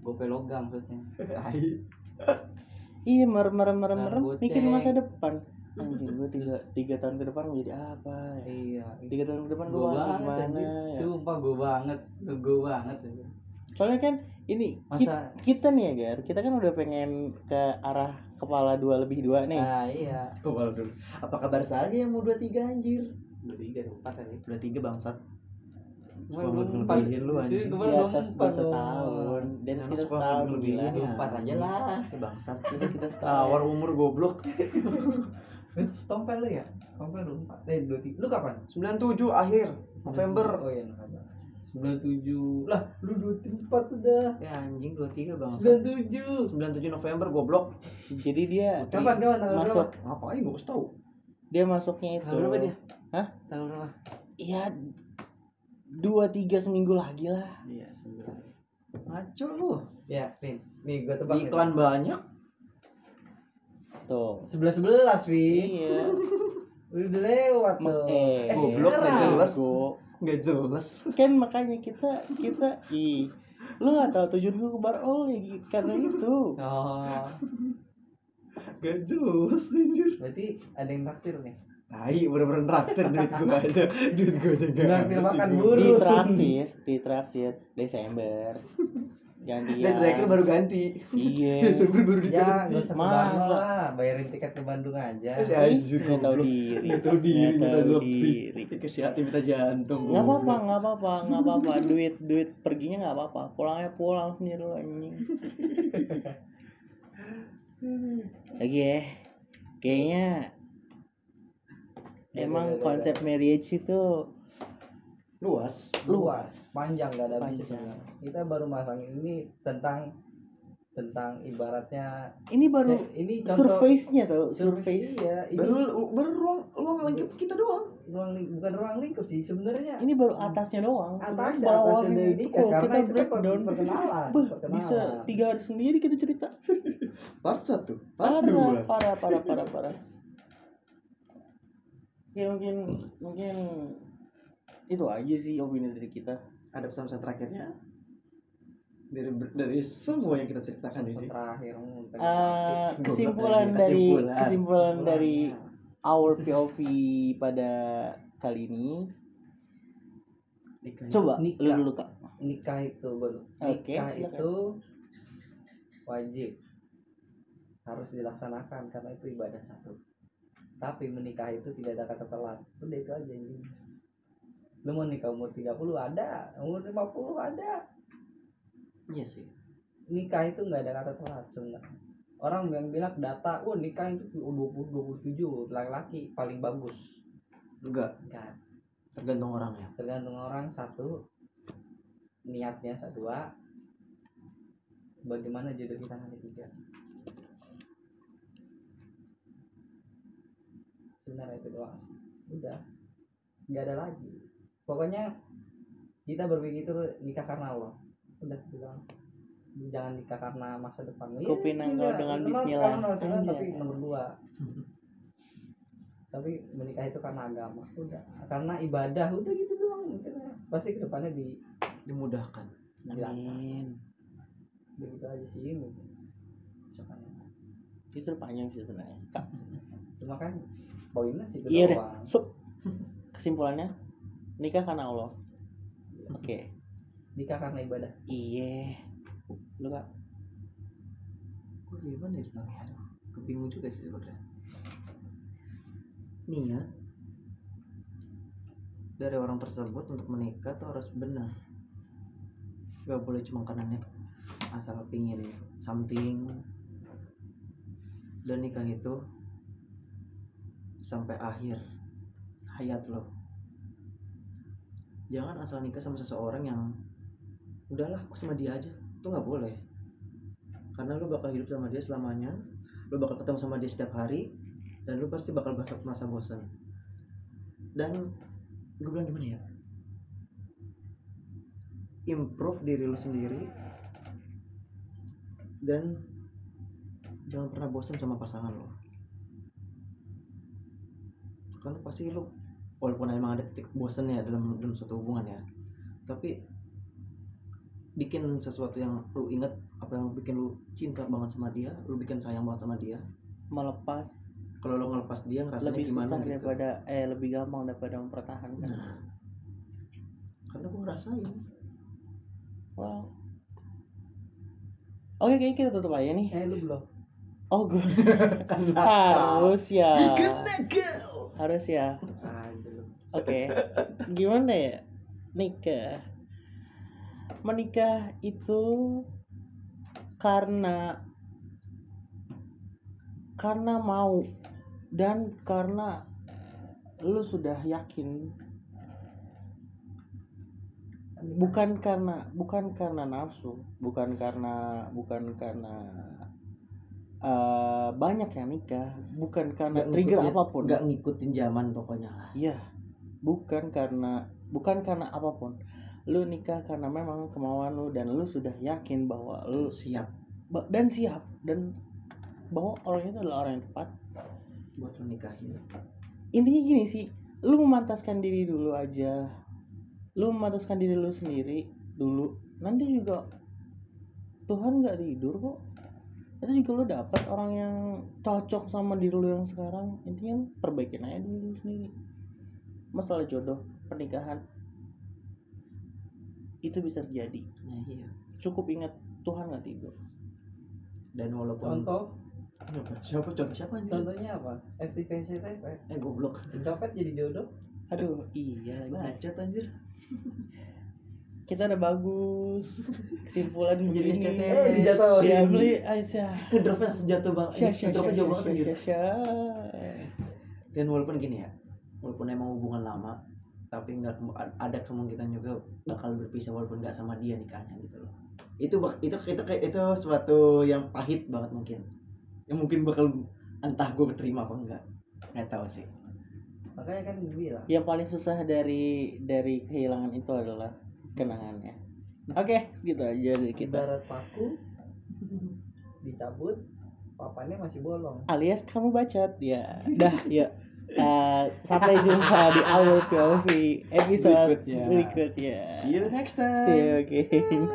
gope logam maksudnya. (laughs) Iya merem-merem Nah, merem goceng. mikirin masa depan anjing gue tiga tiga tahun ke depan mau jadi apa ya? Iya. Tiga tahun ke depan gue mau banget gimana anjir. ya? Sumpah gue banget. Gue banget anjir. soalnya kan ini masa kita nih ya Gar kita kan udah pengen ke arah kepala dua lebih dua nih. Ah iya. Tuh, kalau dulu apa kabar saja yang mau 23 anjir? Dua tiga dua empat kali 23 bangsat. Cuman Suka belum empat. lu, anjing. Sih, di atas gue setahun. Emang kita setahun ngelebihin gila. ya. empat aja lah. Bangsat. Kita setahun. Tawar umur goblok (laughs) itu stompel lu ya? Stompel lu empat eh dua tiga lu kapan? 97 akhir November. Oh iya November. Sembilan tujuh. Lah lu dua empat udah. Ya anjing 23 bangsat sembilan tujuh. 97 November goblok. Jadi dia kapan kapan? Tanggal masuk. Berapa ngapain? Gua kasih tahu dia masuknya itu. Tanggal berapa dia? Hah? tanggal berapa? Iya dua tiga seminggu lagi lah. Iya sembilan ngaco lu. Ya Pin nih gue tebak nih. iklan banyak tuh. Sebelas sebelas iya. (laughs) Udah lewat tuh. eh, goblok, sekarang. nggak jelas. Nggak jelas. Kan makanya kita kita ih lu nggak tahu tujuan gue ke bar gi- karena itu. Oh. Nggak jelas anjir. Berarti ada yang traktir nih? Tai bener-bener traktir duit gua aja duit gua aja nggak Traktir makan sih, buru. di traktir di traktir Desember gantian dan terakhir baru ganti. Iya. (laughs) Desember baru ya diganti gak usah ke Masa? Lah bayarin tiket ke Bandung aja. Eh, si anjir tahu goblok. diri. Nggak tahu diri tahu tahu diri. hati minta jantung nggak apa-apa nggak apa-apa nggak apa-apa. Duit duit perginya nggak apa-apa. Pulangnya pulang sendiri lu anjing. Lagi ya. Kayaknya emang konsep marriage itu luas. Luas. Panjang gak ada habisnya kita baru masang ini tentang tentang ibaratnya ini baru Cek, ini contoh surface-nya tau surface surface. iya ini baru baru ruang ruang lingkup kita doang. Ruang ling- bukan ruang lingkup sih sebenarnya. Ini baru atasnya doang atas bawahnya udah itu. karena kita breakdown. perkenalan Bah, perkenalan. bisa tiga hari sendiri kita cerita. (laughs) Part satu part parah dua. parah parah parah parah. Ya mungkin mungkin itu aja sih opini dari kita. Ada pesan-pesan terakhirnya? Dari dari semua yang kita ceritakan ini. Terakhir Goblok kesimpulan dari kesimpulan. kesimpulan dari our POV pada kali ini. Nikah. coba Nikah. lu dulu kak. Nikah itu baru Oke, nikah silakan. itu wajib. Harus dilaksanakan karena itu ibadah satu. Tapi menikah itu tidak ada kata telat. Udah itu aja ini lu mau nikah umur 30 ada. Umur 50 ada. Iya sih. Nikah itu nggak ada kata telat sebenarnya. Orang yang bilang data oh nikah itu 20 27 laki-laki paling bagus. Enggak. Enggak. Tergantung orangnya tergantung orang satu. Niatnya satu dua. Bagaimana jodoh kita nanti tiga? Sebenarnya itu doang sih. Udah. Nggak ada lagi pokoknya kita berpikir itu nikah karena Allah. Udah bilang jangan nikah karena masa depan. Iya, Kupinang kau iya, dengan bismillah. tapi nomor dua. Tapi menikah itu karena agama. Udah karena ibadah udah gitu doang. Mungkin ya. pasti ke depannya di dimudahkan. Amin. Begitu aja sih mungkin Misalkan, itu panjang sih sebenarnya. Kak cuma kan poinnya sih itu iya deh doang so kesimpulannya nikah karena Allah. Oke. Nikah karena ibadah. Iya. Lu kak? Gue gimana ya aduh gue bingung juga sih sebenarnya. Niat dari orang tersebut untuk menikah tuh harus benar. Gak boleh cuma karena niat asal pingin something. Dan nikah itu sampai akhir hayat lo jangan asal nikah sama seseorang yang udahlah aku sama dia aja. Itu nggak boleh. Karena lu bakal hidup sama dia selamanya lu bakal ketemu sama dia setiap hari dan lu pasti bakal merasa, bosan. Dan gue bilang gimana ya? Improve diri lu sendiri dan jangan pernah bosan sama pasangan lo karena pasti lu walaupun emang ada titik bosan ya dalam dalam suatu hubungan ya. Tapi bikin sesuatu yang lu inget apa yang bikin lu cinta banget sama dia lu bikin sayang banget sama dia. Melepas. Kalau lu ngelepas dia ngerasanya lebih gimana susah gitu? daripada eh lebih gampang daripada mempertahankan. Nah. Karena gue ngerasain. Wow oke kayaknya kita tutup aja nih. Eh lu belum? Oh gue (laughs) harus ya. Harus ya oke. Gimana ya? Nikah. Menikah itu karena karena mau dan karena lu sudah yakin. Bukan karena bukan karena nafsu bukan karena bukan karena eh, banyak yang nikah bukan karena Nggak trigger ngikutin- apa pun. nggak ngikutin zaman pokoknya lah. Iya, bukan karena bukan karena apa pun. Lu nikah karena memang kemauan lu dan lu sudah yakin bahwa lu siap. dan siap. Dan bahwa orang itu adalah orang yang tepat. buat lu nikahin. Intinya gini sih, lu memantaskan diri dulu aja. lu mematuskan diri lu sendiri dulu. Nanti juga Tuhan nggak tidur kok. Itu juga lu dapat orang yang cocok sama diri lu yang sekarang. Intinya perbaikin aja diri lu sendiri masalah jodoh pernikahan itu bisa terjadi Nah, iya. cukup ingat Tuhan nggak tidur Dan walaupun contoh Apa? siapa contoh siapa anjir? contohnya apa FTV Eh goblok. copet jadi jodoh aduh iya lagi Bacot anjir. kita udah bagus kesimpulan Jadi begini SCTV. eh dijatuh ya beli Aisyah Itu dropnya langsung jatuh bang. Syah, Ini syah, dropnya syah, jauh banget. Dan walaupun gini ya, walaupun emang hubungan lama, tapi nggak ada kemungkinan juga bakal berpisah walaupun nggak sama dia nikahnya gitu loh. Itu itu itu kayak itu suatu yang pahit banget mungkin. Yang mungkin bakal entah gue terima apa enggak. Nggak tahu sih. makanya kan gue bilang yang paling susah dari dari kehilangan itu adalah kenangannya oke segitu aja dari kita ibarat paku dicabut papannya masih bolong alias kamu bacot ya dah ya Eh, sampai jumpa di awal POV episode Berikutnya. berikutnya See you next time. see you again